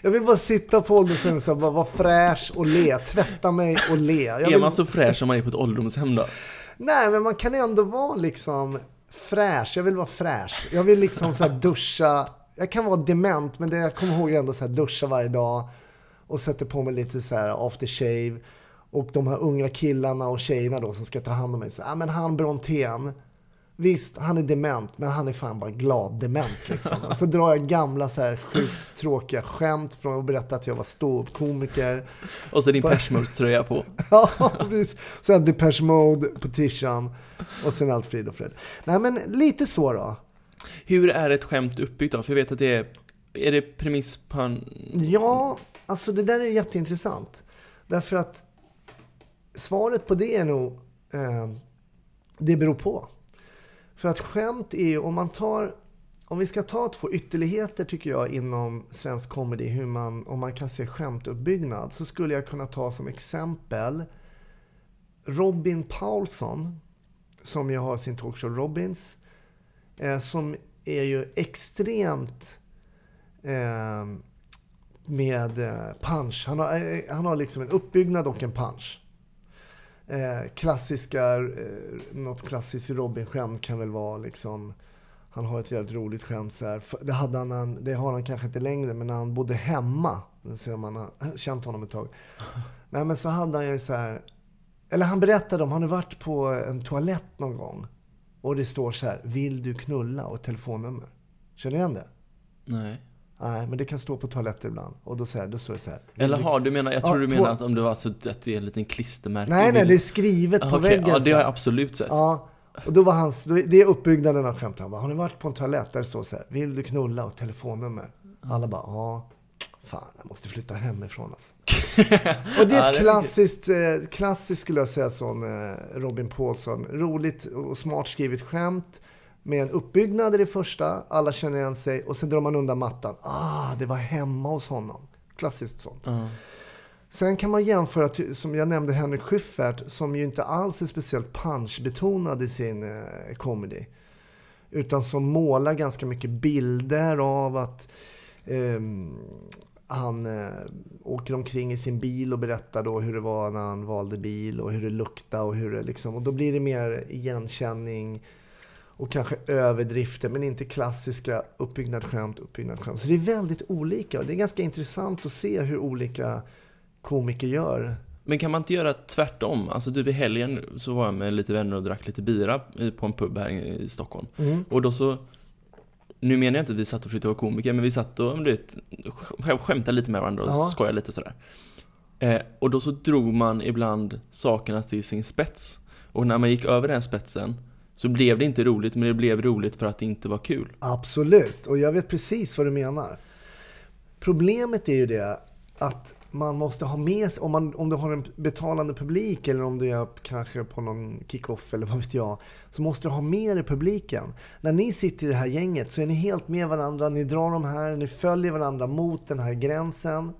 Jag vill bara sitta på ålderdomshemmet och bara vara fräsch och le. Tvätta mig och le. Jag Är vill... man så fräsch som man är på ett ålderdomshem då? Nej, men man kan ändå vara liksom fräsch. Jag vill vara fräsch. Jag vill liksom så här duscha. Jag kan vara dement, men det, jag kommer ihåg ändå så duscha varje dag. Och sätter på mig lite så här aftershave. Och de här unga killarna och tjejerna då som ska ta hand om mig. Så, ah, men han Brontén. Visst, han är dement, men han är fan bara glad dement liksom. Och så drar jag gamla så här sjukt tråkiga skämt från att berätta att jag var ståuppkomiker. Och så din Persmos-tröja på. Ja, precis. Sen Depeche Mode på tishan och sen allt frid och fred. Nej, men lite så då. Hur är ett skämt uppbyggt då? För jag vet att det är... Är det premiss på en... Ja, alltså det där är jätteintressant. Därför att svaret på det är nog, eh, det beror på. För att skämt är ju, om man tar, om vi ska ta två ytterligheter tycker jag inom svensk comedy, hur man, om man kan se skämtuppbyggnad, så skulle jag kunna ta som exempel Robin Paulsson, som ju har sin talkshow Robins, eh, som är ju extremt eh, med eh, punch. Han har, eh, han har liksom en uppbyggnad och en punch. Eh, klassiska, eh, något klassiskt Robin-skämt kan väl vara liksom han har ett jävligt roligt skämt så här. Det, hade han, det har han kanske inte längre, men när han bodde hemma, ser man har känt honom ett tag. Nej men så hade han ju så här, eller han berättade om, han har varit på en toalett någon gång. Och det står så här, vill du knulla? Och telefonnummer. Känner du igen det? Nej. Nej, men det kan stå på toaletter ibland. Och då, så här, då står det så här. Eller du- har du menar, jag Ja, tror du på- menar att om det var så att det är en liten klistermärke. Nej, nej, det är skrivet på Ah, okej. väggen. Ja, det har jag absolut sett. Ja, och då var hans, det är uppbyggnaden av skämtet. Han bara, har ni varit på en toalett där det står så här, vill du knulla och telefonnummer? Alla bara, ja. Fan, jag måste flytta hemifrån alltså. och det är ett klassiskt, eh, klassiskt skulle jag säga som eh, Robin Paulsson. Roligt och smart skrivet skämt. Med en uppbyggnad i det första, alla känner igen sig och sen drar man undan mattan. Ah, det var hemma hos honom. Klassiskt sånt. Ja. Sen kan man jämföra, som jag nämnde, Henrik Schyffert, som ju inte alls är speciellt punchbetonad i sin eh, comedy. Utan som målar ganska mycket bilder av att ehm, han eh, åker omkring i sin bil och berättar då hur det var när han valde bil och hur det luktade och hur det liksom... Och då blir det mer igenkänning och kanske överdrifter, men inte klassiska uppbyggnadsskämt, uppbyggnadsskämt. Så det är väldigt olika och det är ganska intressant att se hur olika komiker gör. Men kan man inte göra tvärtom? Alltså typ i helgen så var jag med lite vänner och drack lite bira på en pub här i Stockholm. Mm. Och då så, nu menar jag inte att vi satt och försökte vara komiker, men vi satt och du vet, sk- skämtade lite med varandra och Ja. skojade lite sådär. Eh, och då så drog man ibland sakerna till sin spets. Och när man gick över den spetsen så blev det inte roligt, men det blev roligt för att det inte var kul. Absolut, och jag vet precis vad du menar. Problemet är ju det att man måste ha med sig, om, man, om du har en betalande publik eller om du är kanske på någon kick-off eller vad vet jag, så måste du ha med dig publiken. När ni sitter i det här gänget så är ni helt med varandra, ni drar de här, ni följer varandra mot den här gränsen.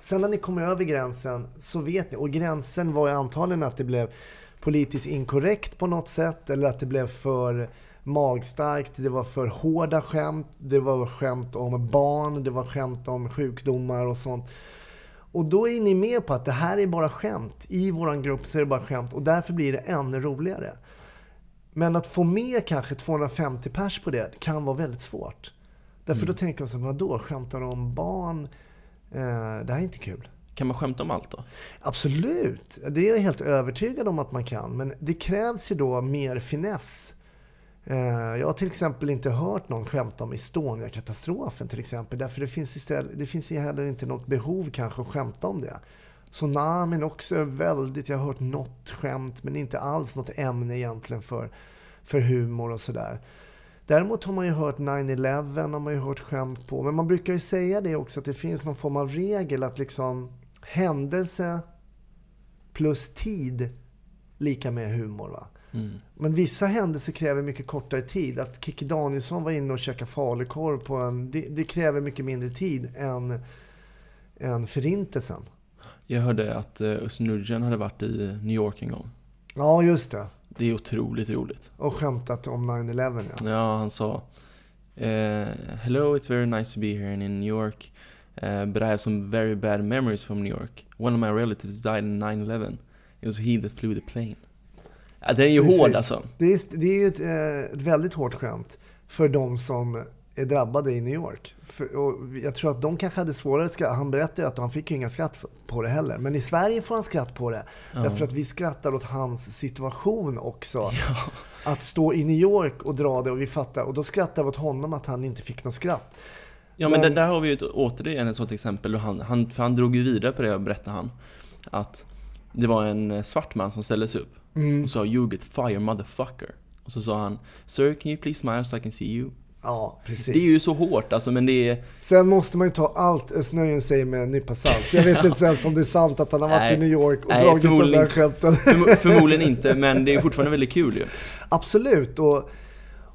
Sen när ni kommer över gränsen så vet ni, och gränsen var ju antagligen att det blev politiskt inkorrekt på något sätt eller att det blev för magstarkt, det var för hårda skämt, det var skämt om barn, det var skämt om sjukdomar och sånt. Och då är ni med på att det här är bara skämt. I vår grupp så är det bara skämt och därför blir det ännu roligare. Men att få med kanske 250 pers på det kan vara väldigt svårt. Därför då tänker man så här, vadå, skämtar de om barn? Eh, det här är inte kul. Kan man skämta om allt då? Absolut, det är jag helt övertygad om att man kan. Men det krävs ju då mer finess. Eh, jag har till exempel inte hört någon skämta om Estonia-katastrofen till exempel. Därför det finns, istället, det finns heller inte något behov kanske att skämta om det. Tsunamin också är väldigt, jag har hört något skämt men inte alls något ämne egentligen för, för humor och sådär. Däremot har man ju hört 9-11, har man ju hört skämt på. Men man brukar ju säga det också att det finns någon form av regel att liksom händelse plus tid lika med humor. Va? Men vissa händelser kräver mycket kortare tid. Att Kikki Danielsson var inne och käkade falukorv på en... Det, det kräver mycket mindre tid än, än förintelsen. Jag hörde att eh, Özz Nujen hade varit i New York en gång. Ja, just det. Det är otroligt roligt. Och skämtat om 9-11 ja. Ja, han sa eh, Hello, it's very nice to be here in New York. Uh, but I have some very bad memories from New York. One of my relatives died in 9-11. It was he that flew the plane. Ja, den är ju Precis. hård alltså. Det är, det är ju ett, eh, ett väldigt hårt skämt för de som är drabbade i New York. För, och jag tror att de kanske hade svårare skratt. Han berättade ju att han fick ju inga skratt på det heller. Men i Sverige får han skratt på det. Därför att vi skrattar åt hans situation också. Att stå i New York och dra det och vi fattar. Och då skrattar vi åt honom att han inte fick något skratt. Ja men, Men- där, har vi ju ett, återigen ett sånt exempel. Och han, han, för han drog ju vidare på det, berättade han. Att det var en eh, svart man som ställde sig upp och sa You get fire motherfucker. Och så sa han Sir can you please smile so I can see you? Ja, precis. Det är ju så hårt alltså men det är... Sen måste man ju ta allt Östnöjen säger med en nypa salt. Jag vet inte ens om det är sant att han har varit Nej. i New York och Nej, dragit de där skämten. Förmo- Förmodligen inte men det är fortfarande väldigt kul ju. Absolut. Och,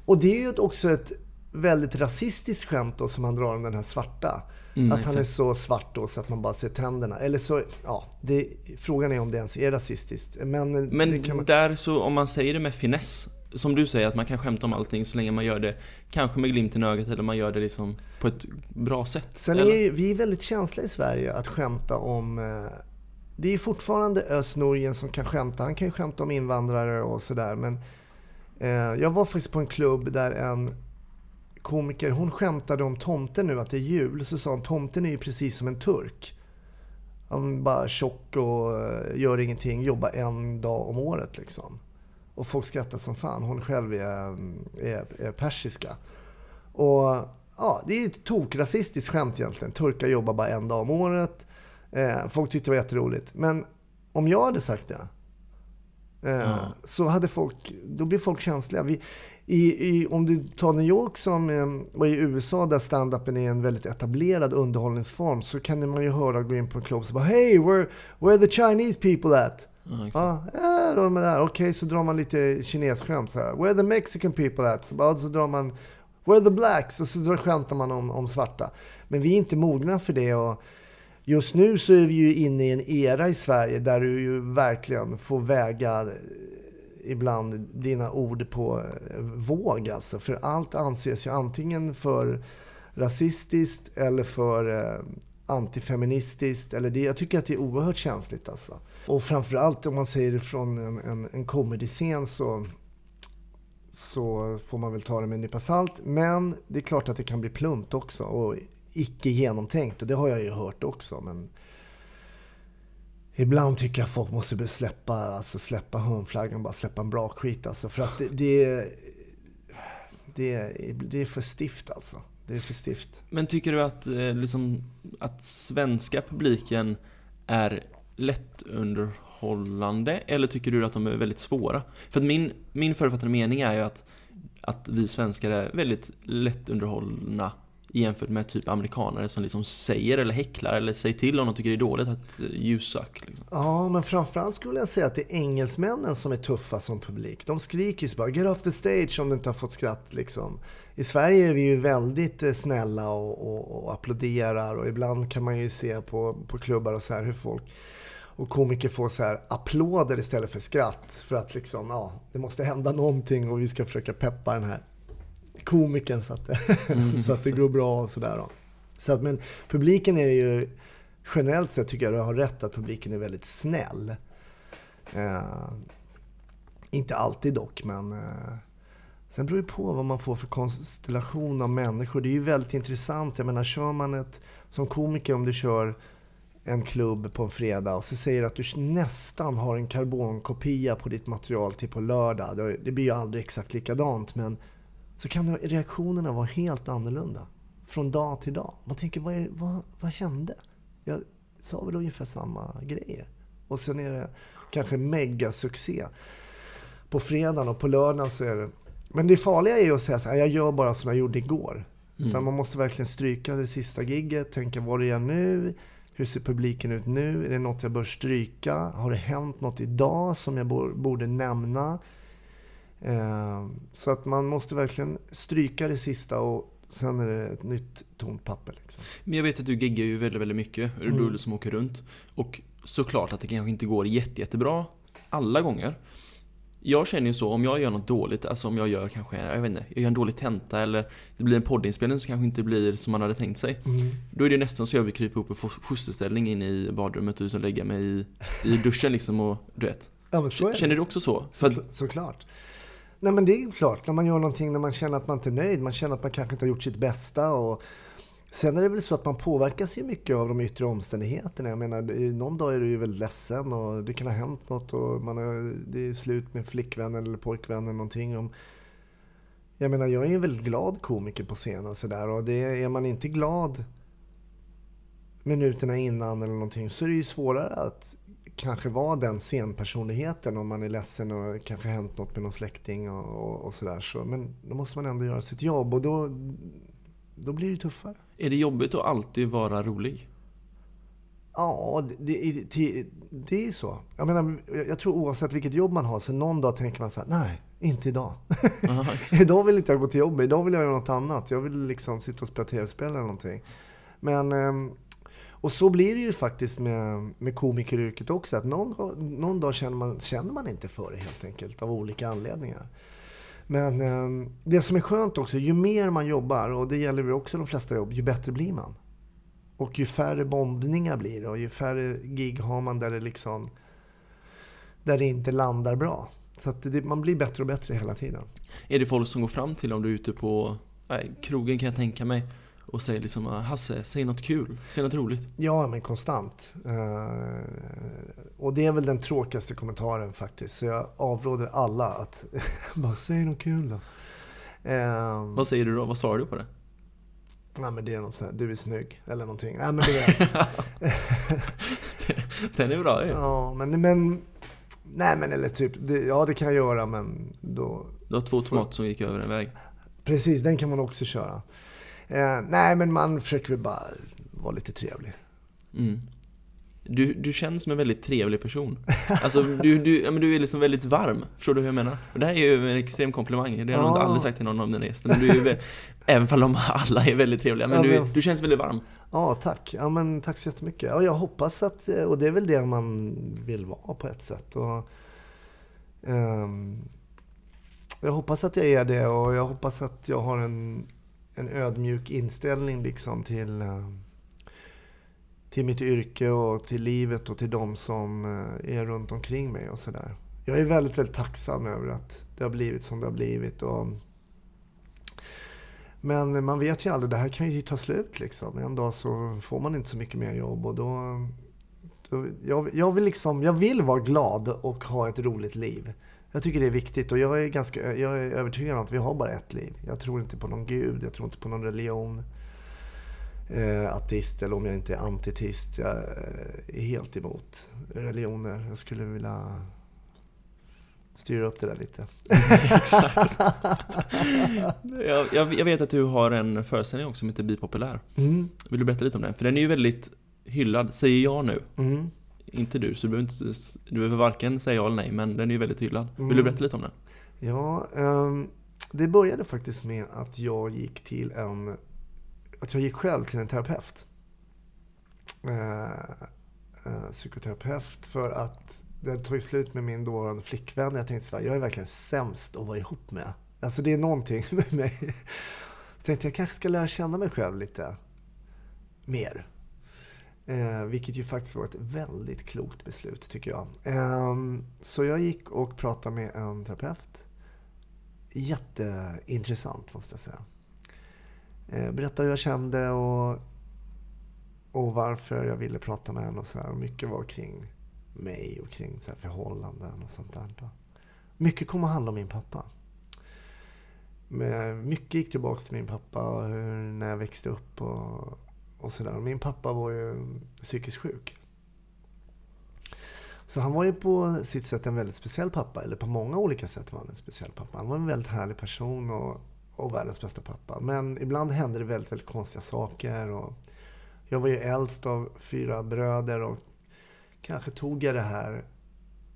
och det är ju också ett väldigt rasistiskt skämt då som han drar om den här svarta. Mm, att han är exakt. så svart då så att man bara ser tänderna. Eller så, ja, det, frågan är om det ens är rasistiskt. Men, Men det kan man, där så, om man säger det med finess Som du säger, att man kan skämta om allting så länge man gör det Kanske med glimten i ögat eller man gör det liksom på ett bra sätt Sen eller? är vi är väldigt känsliga i Sverige att skämta om... Eh, det är fortfarande Özz som kan skämta. Han kan ju skämta om invandrare och sådär. Men eh, jag var faktiskt på en klubb där en komiker, hon skämtade om tomten nu, att det är jul. Så sa hon, tomten är ju precis som en turk. Han är bara tjock och eh, gör ingenting, jobbar en dag om året liksom. Och folk skrattar som fan. Hon själv är, är, är persiska. Och ja, det är ju ett tokrasistiskt skämt egentligen. Turkar jobbar bara en dag om året. Eh, folk tyckte det var jätteroligt. Men om jag hade sagt det, eh, så hade folk, då blir folk känsliga. Vi, i, i, om du tar New York som, eh, och i USA där stand-upen är en väldigt etablerad underhållningsform så kan man ju höra gå in på en klubb och bara Hey, where, where are the Chinese people at? Ja, de är där. Okej, så drar man lite kinesskämt så här. Where are the Mexican people at? Så, bara, så drar man Where are the blacks? Och så drar, skämtar man om, om svarta. Men vi är inte mogna för det. Och just nu så är vi ju inne i en era i Sverige där du ju verkligen får väga ibland dina ord på eh, våg. Alltså. För allt anses ju antingen för rasistiskt eller för eh, antifeministiskt. Eller det, jag tycker att det är oerhört känsligt. Alltså. Och framförallt om man säger det från en, en, en comedy-scen så, så får man väl ta det med en nypa salt. Men det är klart att det kan bli plumpt också och icke genomtänkt. Och det har jag ju hört också. Men ibland tycker jag folk måste släppa, alltså släppa hundflaggan, bara släppa en bra skit alltså. För att det, det, det, det är för stift alltså. Det är för stift. Men tycker du att, eh, liksom, att svenska publiken är lättunderhållande eller tycker du att de är väldigt svåra? För att min, min förutfattade mening är ju att, att vi svenskar är väldigt lättunderhållna Jämfört med typ amerikanare som liksom säger eller häcklar eller säger till om de tycker det är dåligt att eh. Liksom. Ja, men framförallt skulle jag säga att det är engelsmännen som är tuffa som publik. De skriker ju så bara “Get off the stage” om du inte har fått skratt. Liksom. I Sverige är vi ju väldigt eh, snälla och, och, och applåderar och ibland kan man ju se på, på klubbar och så här hur folk och komiker får så här applåder istället för skratt. För att liksom, ja, det måste hända någonting och vi ska försöka peppa den här komikern så att det, Mm. så att det går bra och sådär. då. Så att, men publiken är ju, generellt sett tycker jag du har rätt att publiken är väldigt snäll. Eh, inte alltid dock, men eh, sen beror det på vad man får för konstellation av människor. Det är ju väldigt intressant. Jag menar, kör man ett, som komiker om du kör en klubb på en fredag och så säger du att du nästan har en karbonkopia på ditt material till på lördag. Det blir ju aldrig exakt likadant, men så kan reaktionerna vara helt annorlunda. Från dag till dag. Man tänker, vad, är, vad, vad hände? Jag sa väl ungefär samma grejer. Och sen är det kanske megasuccé på fredagen och på lördagen så är det... Men det farliga är ju att säga så här, jag gör bara som jag gjorde igår. Utan man måste verkligen stryka det sista gigget, tänka vad är jag nu? Hur ser publiken ut nu? Är det något jag bör stryka? Har det hänt något idag som jag bo- borde nämna? Eh, så att man måste verkligen stryka det sista och sen är det ett nytt tomt papper. Liksom. Men jag vet att du giggar ju väldigt, väldigt mycket. Mm. är du som åker runt. Och såklart att det kanske inte går jätte, jättebra alla gånger. Jag känner ju så, om jag gör något dåligt, alltså om jag gör kanske, jag vet inte, jag gör en dålig tenta eller det blir en poddinspelning som kanske inte blir som man hade tänkt sig. Då är det nästan så jag vill krypa upp i fo- fosterställning in i badrummet och lägga mig i, i duschen liksom och du vet. Ja, det. Känner du också så? Så, såklart. Nej men det är klart, när man gör någonting när man känner att man inte är nöjd, man känner att man kanske inte har gjort sitt bästa. Och sen är det väl så att man påverkas ju mycket av de yttre omständigheterna. Jag menar, någon dag är du ju väldigt ledsen och det kan ha hänt något och man är, det är slut med flickvännen eller pojkvännen någonting. Om, jag menar, jag är en väldigt glad komiker på scen och sådär och det, är man inte glad minuterna innan eller någonting så är det ju svårare att kanske vara den scenpersonligheten om man är ledsen och kanske hänt något med någon släkting och, och, och sådär. Så, men då måste man ändå göra sitt jobb och då, då blir det tuffare. är det jobbigt att alltid vara rolig? Ja, det, det, det, är så. Jag menar, jag tror oavsett vilket jobb man har så någon dag tänker man så här, nej, inte idag. Aha, idag vill inte jag gå till jobbet, idag vill jag göra något annat. Jag vill liksom sitta och spela tv-spel eller någonting. Men, ehm, och så blir det ju faktiskt med, med komikeryrket också. Att någon, någon dag känner man, känner man inte för det helt enkelt, av olika anledningar. Men eh, det som är skönt också, ju mer man jobbar, och det gäller väl också de flesta jobb, ju bättre blir man. Och ju färre bombningar blir det och ju färre gig har man där det liksom där det inte landar bra. Så att det, man blir bättre och bättre hela tiden. Är det folk som går fram till om du är ute på nej, krogen kan jag tänka mig och säger liksom Hasse, säg något kul, säg något roligt. Ja, men konstant. Eh, och det är väl den tråkigaste kommentaren faktiskt. Så jag avråder alla att bara säg något kul då. Eh, Vad säger du då? Vad svarar du på det? nej, men det är något sånt här, du är snygg eller någonting. Nej, men det är, Den är bra ju. ja, men, men, nej men eller typ, det, ja det kan jag göra men då, Du har två tomater som gick över en väg. Precis, den kan man också köra. Eh, nej, men man försöker väl bara vara lite trevlig. Mm. Du, du känns som en väldigt trevlig person. Alltså du, du, ja, men du är liksom väldigt varm. Förstår du hur jag menar? Och det här är ju en extrem komplimang. Det har jag nog aldrig sagt till någon av mina gäster. Men du är ju, vä- även om alla är väldigt trevliga. Men Ja, du, men- du känns väldigt varm. Ja, tack. Ja, men tack så jättemycket. Ja, jag hoppas att, eh, och det är väl det man vill vara på ett sätt. Och, ehm, jag hoppas att jag är det och jag hoppas att jag har en, en ödmjuk inställning liksom till, eh, till mitt yrke och till livet och till de som eh, är runt omkring mig och sådär. Jag är väldigt, väldigt tacksam över att det har blivit som det har blivit. Och, men man vet ju aldrig, det här kan ju ta slut liksom. En dag så får man inte så mycket mer jobb och då... då jag, jag, vill liksom, jag vill vara glad och ha ett roligt liv. Jag tycker det är viktigt och jag är, ganska, jag är övertygad om att vi har bara ett liv. Jag tror inte på någon gud, jag tror inte på någon religion. Eh, ateist eller om jag inte är antiteist. Jag är helt emot religioner. Jag skulle vilja styra upp det där lite. Exakt. jag, jag, jag vet att du har en föreställning också som heter Bipopulär. Mm. Vill du berätta lite om den? För den är ju väldigt hyllad, säger jag nu. Mm. Inte du, så du behöver, inte, du behöver varken säga ja eller nej, men den är ju väldigt hyllad. Vill du Mm. berätta lite om den? Ja, ehm, det började faktiskt med att jag gick till en... Att jag gick själv till en terapeut. Eh, eh, psykoterapeut för att det hade tagit slut med min dåvarande flickvän. Jag tänkte så här, jag är verkligen sämst att vara ihop med. Alltså det är någonting med mig. Så tänkte jag kanske ska lära känna mig själv lite mer. Eh, vilket ju faktiskt var ett väldigt klokt beslut tycker jag. Eh, så jag gick och pratade med en terapeut. Jätteintressant måste jag säga. Eh, berättade hur jag kände och, och varför jag ville prata med henne och så här. Och mycket var kring mig och kring så här förhållanden och sånt där. Då. Mycket kom att handla om min pappa. Men mycket gick tillbaka till min pappa och hur, när jag växte upp och, och sådär. Min pappa var ju psykiskt sjuk. Så han var ju på sitt sätt en väldigt speciell pappa. Eller på många olika sätt var han en speciell pappa. Han var en väldigt härlig person och, och världens bästa pappa. Men ibland hände det väldigt, väldigt konstiga saker. Och jag var ju äldst av fyra bröder och kanske tog jag det här...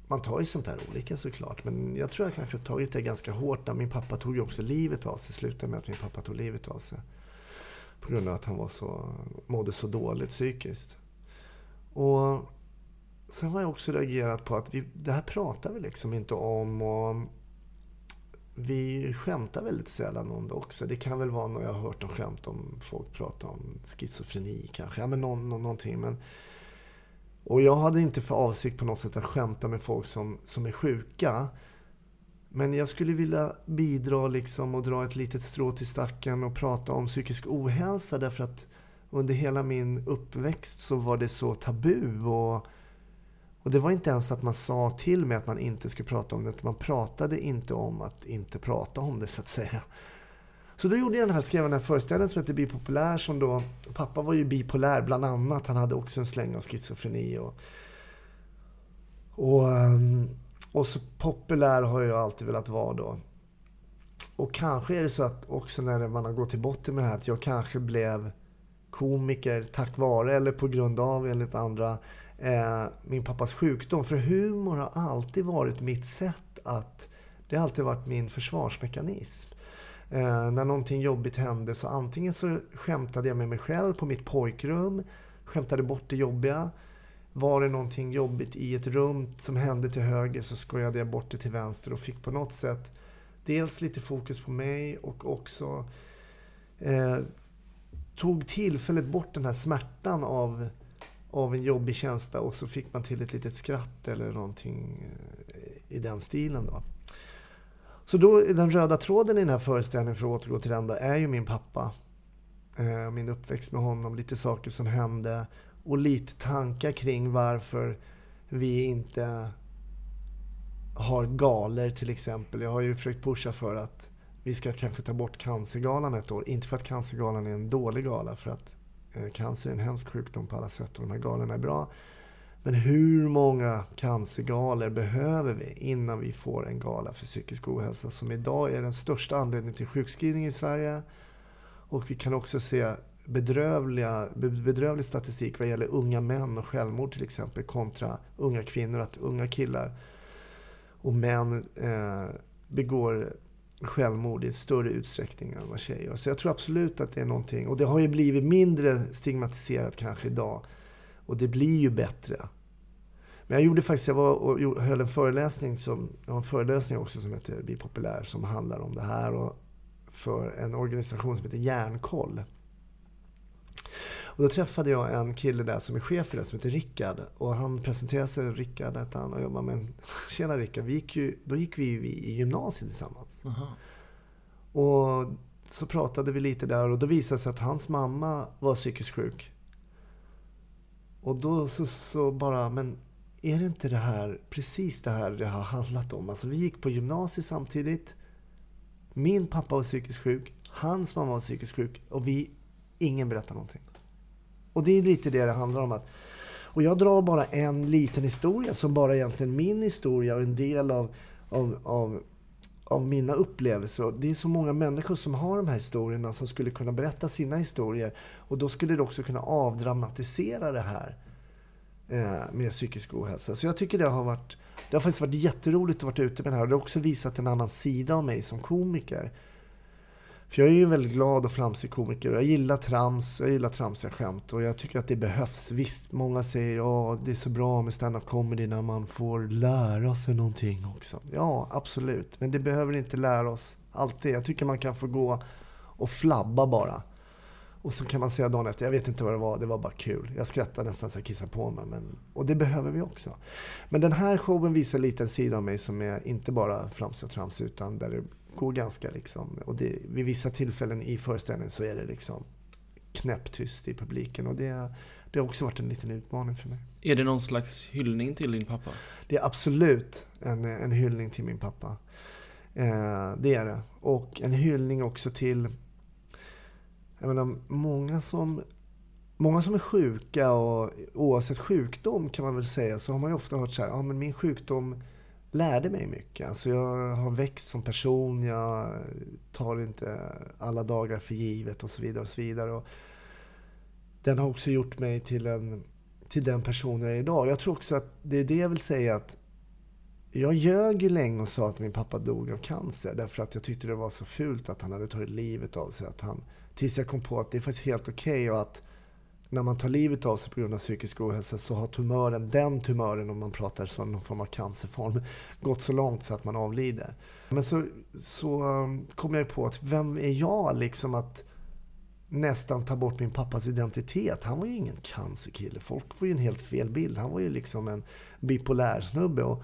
Man tar ju sånt här olika såklart. Men jag tror jag kanske tagit det ganska hårt. När min pappa tog ju också livet av sig. Slutade med att min pappa tog livet av sig. På grund av att han var så, mådde så dåligt psykiskt. Och sen har jag också reagerat på att vi, det här pratar vi liksom inte om. Och vi skämtar väldigt sällan om det också. Det kan väl vara när jag har hört dem skämt om folk pratar om schizofreni kanske. Ja, men någon, någon, någonting. Men, och jag hade inte för avsikt på något sätt att skämta med folk som, som är sjuka. Men jag skulle vilja bidra liksom och dra ett litet strå till stacken och prata om psykisk ohälsa därför att under hela min uppväxt så var det så tabu. Och, och det var inte ens att man sa till mig att man inte skulle prata om det. utan Man pratade inte om att inte prata om det så att säga. Så då gjorde jag den här, skrev den här föreställningen som heter Bipopulär som då, pappa var ju bipolär bland annat. Han hade också en släng av schizofreni. Och, och, ehm, och så populär har jag alltid velat vara då. Och kanske är det så att också när man har gått till botten med det här att jag kanske blev komiker tack vare eller på grund av enligt andra eh, min pappas sjukdom. För humor har alltid varit mitt sätt att, det har alltid varit min försvarsmekanism. Eh, när någonting jobbigt hände så antingen så skämtade jag med mig själv på mitt pojkrum, skämtade bort det jobbiga. Var det någonting jobbigt i ett rum som hände till höger så skojade jag bort det till vänster och fick på något sätt dels lite fokus på mig och också eh, tog tillfället bort den här smärtan av, av en jobbig känsla och så fick man till ett litet skratt eller någonting eh, i den stilen. Då. Så då, den röda tråden i den här föreställningen, för att återgå till den, då, är ju min pappa. Eh, min uppväxt med honom, lite saker som hände och lite tankar kring varför vi inte har galer till exempel. Jag har ju försökt pusha för att vi ska kanske ta bort Cancergalan ett år. Inte för att Cancergalan är en dålig gala, för att eh, cancer är en hemsk sjukdom på alla sätt och de här galorna är bra. Men hur många cancergalor behöver vi innan vi får en gala för psykisk ohälsa som idag är den största anledningen till sjukskrivning i Sverige. Och vi kan också se bedrövliga, bedrövlig statistik vad gäller unga män och självmord till exempel kontra unga kvinnor. Att unga killar och män eh, begår självmord i större utsträckning än vad tjejer gör. Så jag tror absolut att det är någonting. Och det har ju blivit mindre stigmatiserat kanske idag. Och det blir ju bättre. Men jag gjorde faktiskt, jag var och höll en föreläsning, som, jag har en föreläsning också som heter Bli populär, som handlar om det här. Och för en organisation som heter Järnkoll. Och då träffade jag en kille där som är chef för det, som heter Rickard. Och han presenterade sig, Rickard hette han, och jag bara, men tjena Rickard, vi gick ju, då gick vi ju i gymnasiet tillsammans. Och så pratade vi lite där och då visade det sig att hans mamma var psykiskt sjuk. Och då så, så bara, men är det inte det här, precis det här det har handlat om? Alltså vi gick på gymnasiet samtidigt. Min pappa var psykiskt sjuk, hans mamma var psykiskt sjuk och vi, ingen berättar någonting. Och det är lite det det handlar om. att Och jag drar bara en liten historia som bara egentligen min historia och en del av, av, av, av mina upplevelser. Och Det är så många människor som har de här historierna som skulle kunna berätta sina historier. Och då skulle det också kunna avdramatisera det här eh, med psykisk ohälsa. Så jag tycker det har varit det har faktiskt varit jätteroligt att vara ute med det här. Och det har också visat en annan sida av mig som komiker. För jag är ju en väldigt glad och flamsig komiker. Jag gillar trams, jag gillar tramsiga skämt och jag tycker att det behövs. Visst, många säger att det är så bra med stand-up comedy när man får lära sig någonting också. Ja, absolut. Men det behöver inte lära oss alltid. Jag tycker man kan få gå och flabba bara. Och så kan man säga dagen efter, jag vet inte vad det var, det var bara kul. Jag skrattade nästan så jag kissade på mig. Men, och det behöver vi också. Men den här showen visar lite en sida av mig som är inte bara flamsig och tramsig utan där det går ganska liksom, och det, vid vissa tillfällen i föreställningen så är det liksom knäpptyst i publiken. Och det, det har också varit en liten utmaning för mig. Är det någon slags hyllning till din pappa? Det är absolut en, en hyllning till min pappa. Eh, det är det. Och en hyllning också till jag menar, många som, många som är sjuka och oavsett sjukdom kan man väl säga så har man ju ofta hört så här, ja men min sjukdom lärde mig mycket. Alltså jag har växt som person, jag tar inte alla dagar för givet och så vidare. och så vidare. Och den har också gjort mig till, en, till den person jag är idag. Jag tror också att det är det jag vill säga att jag ljög ju länge och sa att min pappa dog av cancer därför att jag tyckte det var så fult att han hade tagit livet av sig. Att han, tills jag kom på att det är faktiskt helt okej okay och att när man tar livet av sig på grund av psykisk ohälsa så har tumören, den tumören om man pratar som någon form av cancerform, gått så långt så att man avlider. Men så, så um, kom jag på att vem är jag liksom att nästan ta bort min pappas identitet. Han var ju ingen cancerkille. Folk får ju en helt fel bild. Han var ju liksom en bipolär snubbe. Och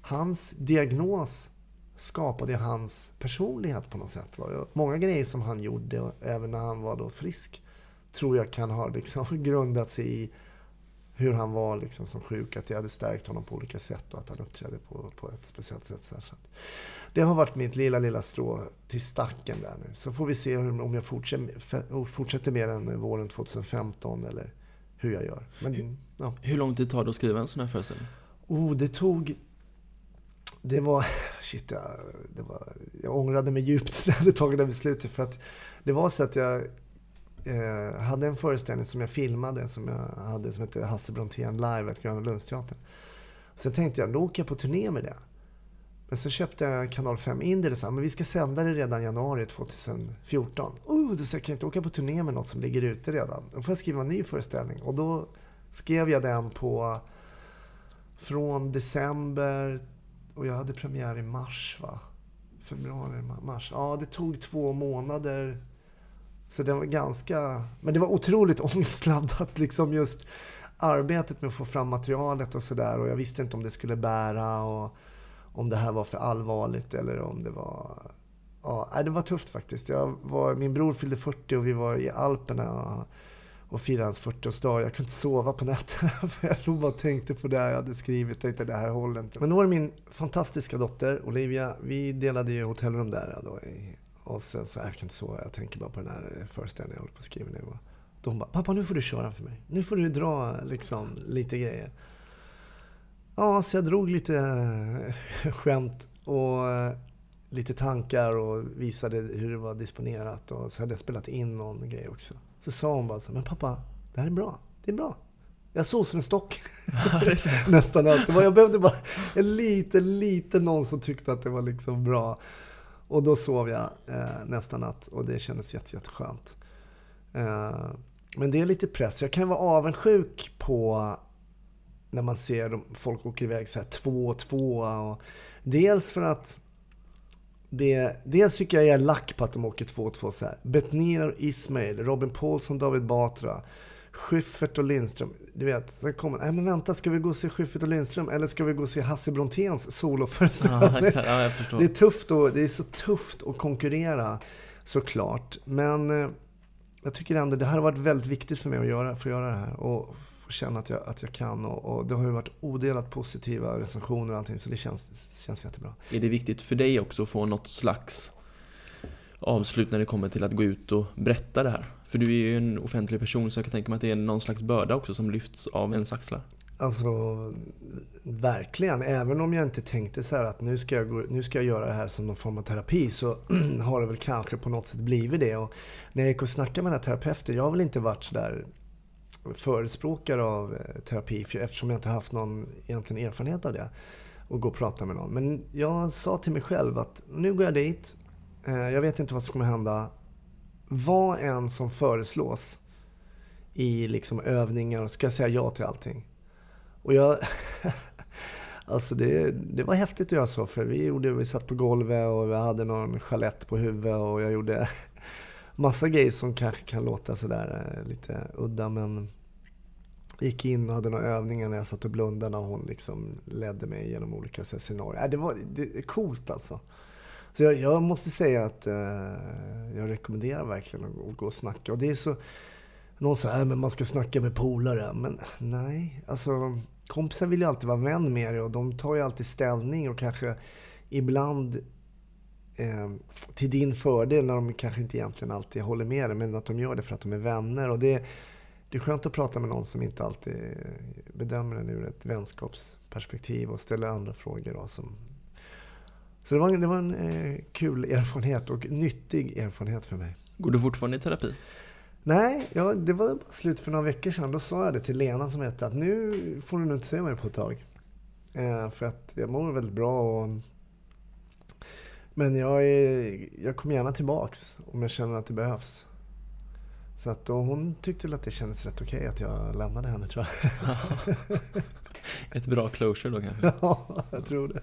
hans diagnos skapade hans personlighet på något sätt. Många grejer som han gjorde, även när han var då frisk, tror jag kan ha liksom grundat sig i hur han var liksom som sjuk, att det hade stärkt honom på olika sätt och att han uppträdde på, på ett speciellt sätt. Så det har varit mitt lilla, lilla strå till stacken där nu. Så får vi se hur, om jag fortsätter, fortsätter med den våren 2015 eller hur jag gör. Men, ja. Hur lång tid tar det att skriva en sån här föreställning? Oh, det tog... Det var... Shit, jag, det var, jag ångrade mig djupt när jag hade tagit det beslutet. För att det var så att jag eh, hade en föreställning som jag filmade som jag hade som hette Hasse Brontén live at Gröna Lundsteatern. Sen tänkte jag, då åker jag på turné med det. Men så köpte jag Kanal 5 in det och sa, men vi ska sända det redan januari 2014. Oh, uh, då sa jag, kan jag inte åka på turné med något som ligger ute redan? Då får jag skriva en ny föreställning. Och då skrev jag den på från december och jag hade premiär i mars va? Februari, mars. Ja, det tog två månader så det var ganska... Men det var otroligt ångestladdat, liksom just arbetet med att få fram materialet och sådär. Och jag visste inte om det skulle bära och om det här var för allvarligt eller om det var... Ja, det var tufft faktiskt. Jag var, min bror fyllde 40 och vi var i Alperna och firade hans 40-årsdag. Jag kunde inte sova på nätterna för jag låg bara och tänkte på det jag hade skrivit. Tänkte det här håller inte. Men då var det min fantastiska dotter Olivia. Vi delade ju hotellrum där då i och sen så, jag kan inte sova, jag tänker bara på den här föreställningen jag håller på att skriva nu. Då hon bara, pappa nu får du köra för mig. Nu får du dra liksom lite grejer. Ja, så jag drog lite eh, skämt och eh, lite tankar och visade hur det var disponerat. Och så hade jag spelat in någon grej också. Så sa hon bara så men pappa, det här är bra. Det är bra. Jag sov som en stock. Nästan allt. Jag behövde bara en liten, liten någon som tyckte att det var liksom bra. Och då sov jag eh, nästa natt och det kändes jätte, jätteskönt. Eh, men det är lite press. Jag kan vara avundsjuk på när man ser folk åker iväg så här två och två. Och dels för att det, dels tycker jag jag är lack på att de åker två och två så här. Betnér Ismail, Robin Paulsson, David Batra. Schyffert och Lindström. Du vet, sen kommer nej men vänta, ska vi gå och se Schyffert och Lindström eller ska vi gå och se Hasse Bronténs soloföreställning? Ja, ja, det, är tufft och, det är så tufft att konkurrera såklart. Men eh, jag tycker ändå det här har varit väldigt viktigt för mig att göra, att göra det här. Och få känna att jag, att jag kan. Och, och det har ju varit odelat positiva recensioner och allting, så det känns, känns jättebra. Är det viktigt för dig också att få något slags avslut när det kommer till att gå ut och berätta det här? För du är ju en offentlig person så jag kan tänka mig att det är någon slags börda också som lyfts av ens axlar. Alltså, verkligen. Även om jag inte tänkte så här att nu ska, jag gå, nu ska jag göra det här som någon form av terapi så har det väl kanske på något sätt blivit det. Och när jag gick och snackade med den här terapeuten, jag har väl inte varit så där förespråkare av eh, terapi eftersom jag inte haft någon egentligen erfarenhet av det. Och gå och prata med någon. Men jag sa till mig själv att nu går jag dit. Eh, jag vet inte vad som kommer hända. Vad än som föreslås i liksom övningar så ska jag säga ja till allting. Och jag... alltså det, det var häftigt att göra så. För vi, gjorde, vi satt på golvet och vi hade någon chalett på huvudet och jag gjorde massa grejer som kanske kan låta sådär eh, lite udda. Men gick in och hade några övningar när jag satt och blundade och hon liksom ledde mig genom olika scenarier. Äh, det var det coolt alltså. Så jag, jag måste säga att eh, jag rekommenderar verkligen att, att gå och snacka. Och det är så... Någon säger äh, att man ska snacka med polare. Men nej, alltså kompisar vill ju alltid vara vän med dig och de tar ju alltid ställning och kanske ibland eh, till din fördel när de kanske inte egentligen alltid håller med dig, men att de gör det för att de är vänner. Och det, det är skönt att prata med någon som inte alltid eh, bedömer den ur ett vänskapsperspektiv och ställer andra frågor. Då, som... Så det var, det var en eh, kul erfarenhet och nyttig erfarenhet för mig. Går du fortfarande i terapi? Nej, ja, det var bara slut för några veckor sedan. Då sa jag det till Lena som hette att nu får du nog inte se mig på ett tag. Eh, för att jag mår väldigt bra. Och... Men jag, är, jag kommer gärna tillbaks om jag känner att det behövs. Så att, hon tyckte väl att det kändes rätt okej att jag lämnade henne tror jag. Ett bra closure då kanske? ja, jag tror det.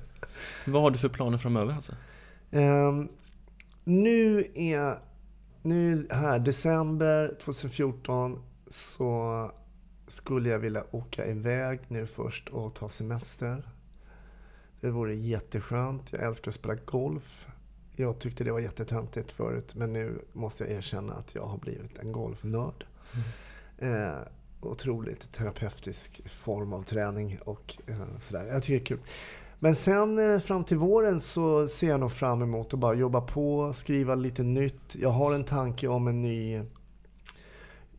Vad har du för planer framöver alltså? Um, nu är nu här, december 2014 så skulle jag vilja åka iväg nu först och ta semester. Det vore jätteskönt. Jag älskar att spela golf. Jag tyckte det var jättetöntigt förut, men nu måste jag erkänna att jag har blivit en golfnörd. Mm. Eh, otroligt terapeutisk form av träning och eh, sådär. Jag tycker det är kul. Men sen eh, fram till våren så ser jag nog fram emot att bara jobba på, skriva lite nytt. Jag har en tanke om en ny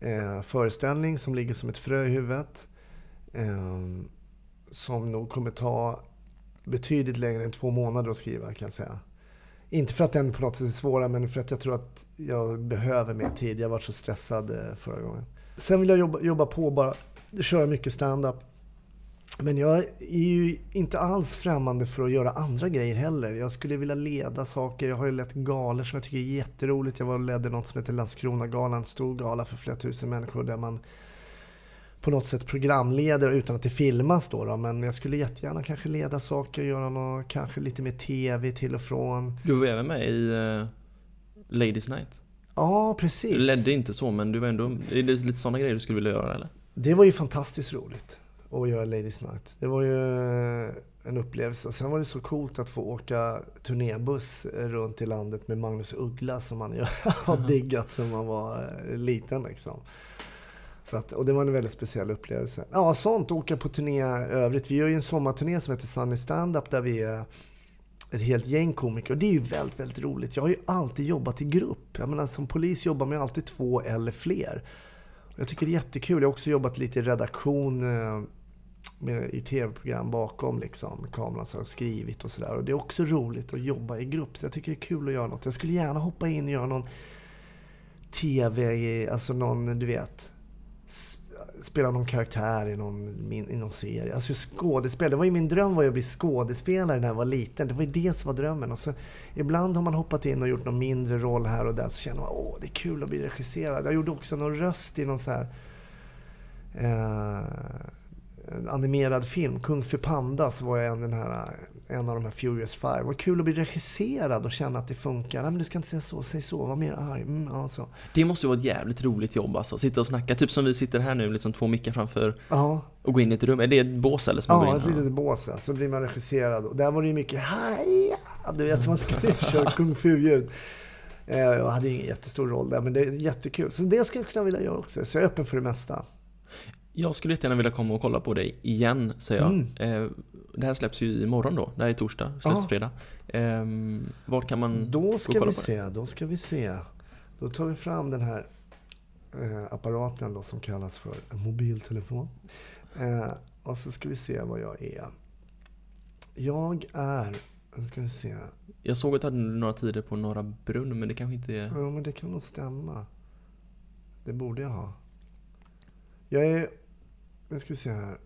eh, föreställning som ligger som ett frö i huvudet. Eh, som nog kommer ta betydligt längre än två månader att skriva kan jag säga. Inte för att den på något sätt är svårare, men för att jag tror att jag behöver mer tid. Jag var så stressad eh, förra gången. Sen vill jag jobba, jobba på bara, köra mycket stand-up. Men jag är ju inte alls främmande för att göra andra grejer heller. Jag skulle vilja leda saker. Jag har ju lett galor som jag tycker är jätteroligt. Jag var och ledde något som heter Landskronagalan, en stor gala för flera tusen människor där man på något sätt programleder utan att det filmas då, då. Men jag skulle jättegärna kanske leda saker, göra något, kanske lite mer TV till och från. Du var även med i uh, Ladies Night. Ja, precis. Du ledde inte så, men du var ändå, är det lite sådana grejer du skulle vilja göra eller? Det var ju fantastiskt roligt att göra Ladies Night. Det var ju en upplevelse. Och sen var det så coolt att få åka turnébuss runt i landet med Magnus Uggla som man har diggat sen man var eh, liten liksom. Så att, och det var en väldigt speciell upplevelse. Ja, sånt. Åka på turné övrigt. Vi gör ju en sommarturné som heter Sunny Standup där vi är ett helt gäng komiker. Och det är ju väldigt, väldigt roligt. Jag har ju alltid jobbat i grupp. Jag menar, som polis jobbar man ju alltid två eller fler. Jag tycker det är jättekul. Jag har också jobbat lite i redaktion eh, med, i tv-program bakom liksom, kameran som har skrivit och sådär. Och det är också roligt att jobba i grupp. Så jag tycker det är kul att göra något. Jag skulle gärna hoppa in och göra någon TV, alltså någon, du vet, spela någon karaktär i någon, i någon serie. Alltså skådespel. Det var ju min dröm var ju att bli skådespelare när jag var liten. Det var ju det som var drömmen. Och så, ibland har man hoppat in och gjort någon mindre roll här och där. Så känner man åh, det är kul att bli regisserad. Jag gjorde också någon röst i någon så här... Eh, animerad film, Kung Fu Panda, så var jag en, den här, en av de här Furious Five. Var kul att bli regisserad och känna att det funkar. Nej men du ska inte säga så, säg så, var mer arg. Mm, alltså. Det måste ju vara ett jävligt roligt jobb alltså, sitta och snacka, typ som vi sitter här nu, liksom två mickar framför ja. och gå in i ett rum. Är det ett bås eller? Som ja, ett litet bås, ja. så blir man regisserad. Och där var det ju mycket haja, du vet man skulle köra Kung Fu-ljud. Eh, jag hade ingen jättestor roll där, men det är jättekul. Så det skulle jag kunna vilja göra också. Så jag är öppen för det mesta. Jag skulle jättegärna vilja komma och kolla på dig igen, säger jag. Mm. Eh, det här släpps ju imorgon då, det här är torsdag, släpps ja. fredag. Eh, var kan man Då ska vi se, det? då ska vi se. Då tar vi fram den här eh, apparaten då som kallas för mobiltelefon. Eh, Och så ska vi se vad jag är. Jag är... Nu ska vi se. Jag såg att du hade några tider på Norra Brunn, men det kanske inte är... Ja, men det kan nog stämma. Det borde jag ha. Jag är... Nu ska vi se här.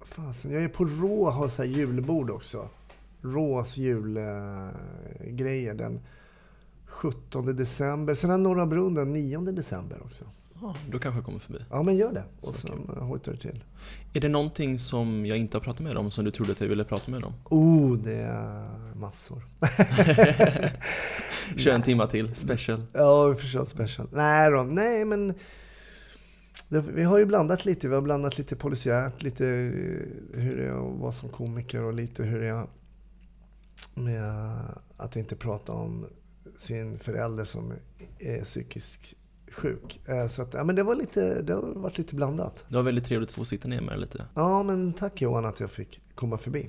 Fasen, jag är på Rå har så här julbord också. Rås julgrejer den 17 december. Sen har Norra Brunn den 9 december också. Ja, då kanske jag kommer förbi. Ja, men gör det. Och sen hojtar du till. Är det någonting som jag inte har pratat med om som du trodde att jag ville prata med om? Oh, det är massor. Kör en timma till, special. Ja, vi får köra special. Nej då, nej men vi har ju blandat lite. Vi har blandat lite polisiärt, lite hur det är att vara som komiker och lite hur det är med att inte prata om sin förälder som är psykiskt sjuk. Eh, Så att, ja, men det, var lite, det har varit lite blandat. Det var väldigt trevligt att få sitta ner med dig lite. Ja, men tack Johan att jag fick komma förbi.